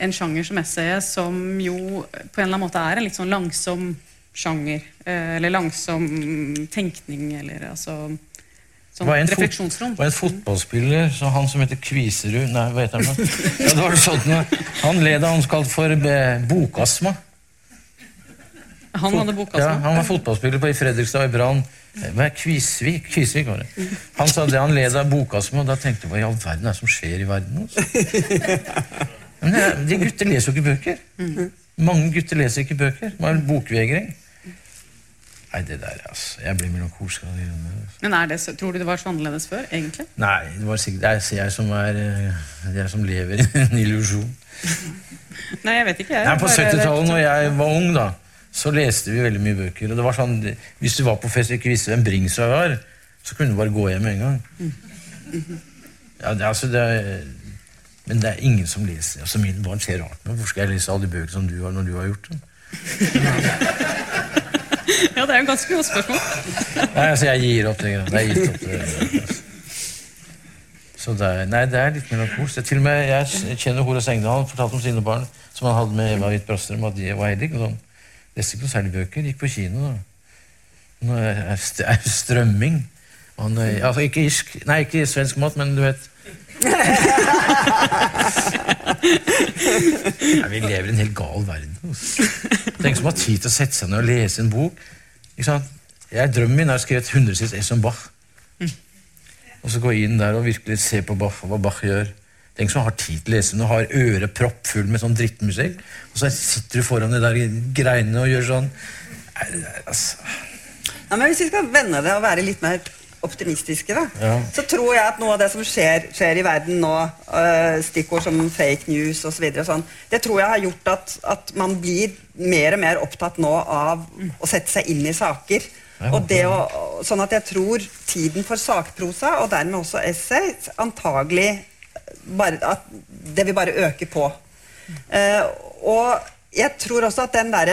Speaker 2: en sjanger som essayet, som jo på en eller annen måte er en litt sånn langsom sjanger? eh, Eller langsom tenkning, eller altså
Speaker 3: Det var
Speaker 2: sånn
Speaker 3: en
Speaker 2: refleksjonsrom?
Speaker 3: Var en fotballspiller, så han som heter Kviserud Nei, hva heter han? Ja, det var sånn, han led av noe kalt for Bokasma. bokastma.
Speaker 2: Han hadde Bokasma?
Speaker 3: Ja, han var fotballspiller på i Fredrikstad og i Brann. Eh, Hva er Kvisvik? Kvisvik var det. Han sa det han led av bokastma, og da tenkte jeg hva i all verden er det som skjer i verden? Altså? [LAUGHS] Men det, er- de gutter leser jo ikke bøker. Mange gutter leser ikke bøker. Det var en bokvegring. Nei, det der, altså. Jeg blir melankolsk av det. altså.
Speaker 2: Men er det så, tror du det var så annerledes før, egentlig?
Speaker 3: Nei, det var sikkert det er jeg som, er, eh, jeg som lever i en illusjon.
Speaker 2: Nei, jeg vet ikke. jeg.
Speaker 3: Nei, på 70-tallet, når jeg var ung, da, så leste vi veldig mye bøker. Og det var sånn, Hvis du var på fest og ikke visste hvem Bringsvær var, så kunne du bare gå hjem med en gang. Ja, det, altså, det er, men det er ingen som leser. Altså, Mine barn ser rart på meg. Hvorfor skal jeg lese alle de bøkene som du har, når du har gjort det? [LAUGHS]
Speaker 2: Ja, det er jo ganske godt spørsmål.
Speaker 3: Nei, altså, jeg gir opp det. Jeg gir opp det. altså. Så det er, nei, det er litt melankolsk. Til og med, Jeg kjenner Horace Engdahl, fortalte om sine barn som han hadde med Eva Hvitt Brastrøm, at de var sånn. Leste ikke noen særlig bøker. Gikk på kino. strømming. Og altså, ikke irsk, nei, ikke svensk mat, men du vet [LAUGHS] Nei, Vi lever i en helt gal verden. Tenk som å ha tid til å sette seg ned og lese en bok. Ikke? Jeg, drømmen min er å skrive et hundresides ess om Bach. Og så gå inn der og virkelig se på Bach og hva Bach gjør. Tenk som har tid til å den og har øret proppfull med sånn drittmusikk. Og så sitter du foran de der greiene og gjør sånn Nei, altså.
Speaker 4: Ja, men Hvis vi skal vende det og være litt mer optimistiske, da,
Speaker 3: Ja.
Speaker 4: så tror jeg at noe av det som skjer, skjer i verden nå, øh, stikkord som fake news osv., sånn, det tror jeg har gjort at, at man blir mer og mer opptatt nå av å sette seg inn i saker. Og det å, sånn at jeg tror tiden for sakprosa, og dermed også essay, antagelig bare, at det vil bare øke på. Eh, og jeg tror også at den der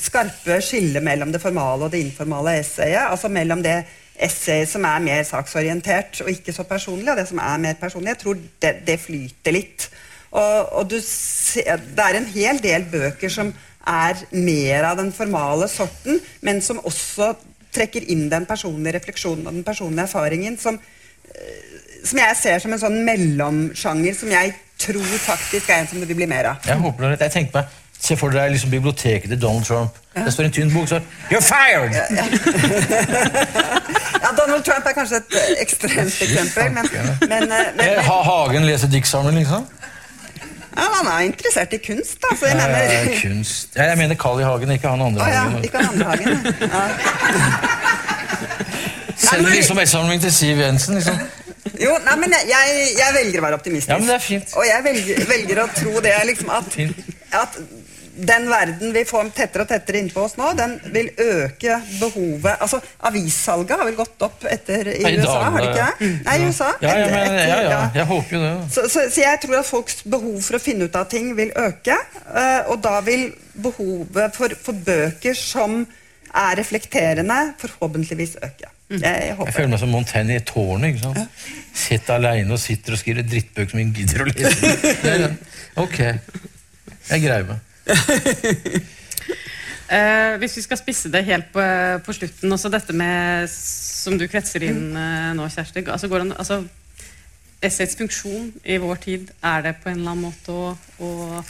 Speaker 4: skarpe skillet mellom det formale og det informale essayet, altså mellom det essayet som er mer saksorientert og ikke så personlig, og det som er mer personlig, jeg tror det, det flyter litt. Og, og du det er en hel del bøker som er mer av den formale sorten, men som også trekker inn den personlige refleksjonen og den personlige erfaringen, som, som jeg ser som en sånn mellomsjanger som jeg tror faktisk er en som det vil bli mer av.
Speaker 3: Jeg håper det. Jeg tenkte meg Se for deg liksom biblioteket til Donald Trump. Det står en tynn bok, så You're fired!
Speaker 4: Ja, [LAUGHS] Donald Trump er kanskje et eh, ekstremt eksempel, men, men, eh, men,
Speaker 3: Eh, Ha Hagen leser diktsamling, liksom?
Speaker 4: ja, han er interessert i kunst, da. Så jeg
Speaker 3: Ja,
Speaker 4: mener
Speaker 3: ja, kunst ja, Jeg mener Carl I. Hagen, ikke han andre
Speaker 4: Ah, ja,
Speaker 3: Hagen.
Speaker 4: ikke han andre Hagen. Ja. [LAUGHS]
Speaker 3: Sender liksom S-samling til Siv Jensen. liksom.
Speaker 4: Jo, nei, men jeg, jeg, jeg velger å være optimistisk.
Speaker 3: Ja, men det er fint.
Speaker 4: Og jeg velger, velger å tro det liksom at, at den verden vi får tettere og tettere innpå oss nå, den vil øke behovet Altså, avissalget har vel gått opp etter i
Speaker 3: Nei,
Speaker 4: USA,
Speaker 3: dag,
Speaker 4: har det ikke det? Nei, i USA.
Speaker 3: Ja, ja, men,
Speaker 4: etter-
Speaker 3: ja, ja.
Speaker 4: ja.
Speaker 3: Jeg håper jo det.
Speaker 4: Så, så, så jeg tror at folks behov for å finne ut av ting vil øke. eh, og da vil behovet for, for bøker som er reflekterende, forhåpentligvis øke. Jeg,
Speaker 3: Jeg
Speaker 4: håper
Speaker 3: føler meg som Montaigne i tårnet. ikke sant? Sitter aleine og sitter og skriver drittbøker som ingen gidder å lese. [LAUGHS] Ok. Jeg greier meg.
Speaker 2: Uh, [LAUGHS] hvis vi skal spisse det helt på, på slutten, også dette med som du kretser inn uh, nå, Kjersti. Altså, går an- altså, essayets funksjon i vår tid, er det på en eller annen måte å, å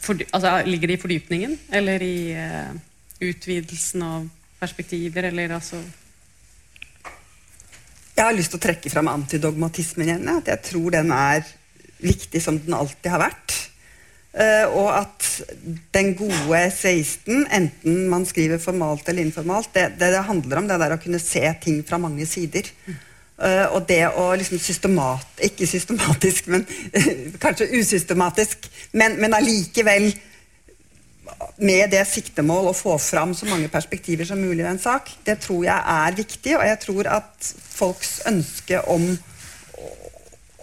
Speaker 2: for, altså, Ligger det i fordypningen, eller i uh, utvidelsen av perspektiver, eller altså
Speaker 4: Jeg har lyst til å trekke fram antidogmatismen igjen. At jeg tror den er viktig som den alltid har vært. Uh, og at den gode seisten, enten man skriver formalt eller informalt, det, det det handler om, det er å kunne se ting fra mange sider. Uh, og det å liksom systemat, Ikke systematisk, men [LAUGHS] kanskje usystematisk, men, men allikevel med det siktemål å få fram så mange perspektiver som mulig i en sak, det tror jeg er viktig. Og jeg tror at folks ønske om å,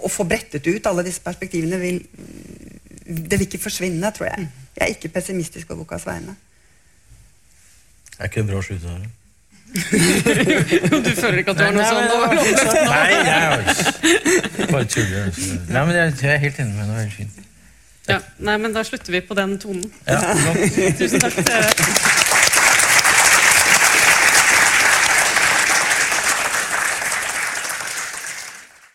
Speaker 4: å få brettet ut alle disse perspektivene vil Det vil ikke forsvinne, tror jeg. Jeg er ikke pessimistisk på bokas vegne.
Speaker 3: Det er ikke bra å slutte her. [LAUGHS]
Speaker 2: Du føler ikke at du har noe sånt?
Speaker 3: Nei, jeg er bare tuller. altså. Nei, men jeg, jeg er helt enig med deg. Det er helt fint.
Speaker 2: Ja, nei, men da slutter vi på den tonen.
Speaker 3: Ja.
Speaker 2: Tusen takk til dere.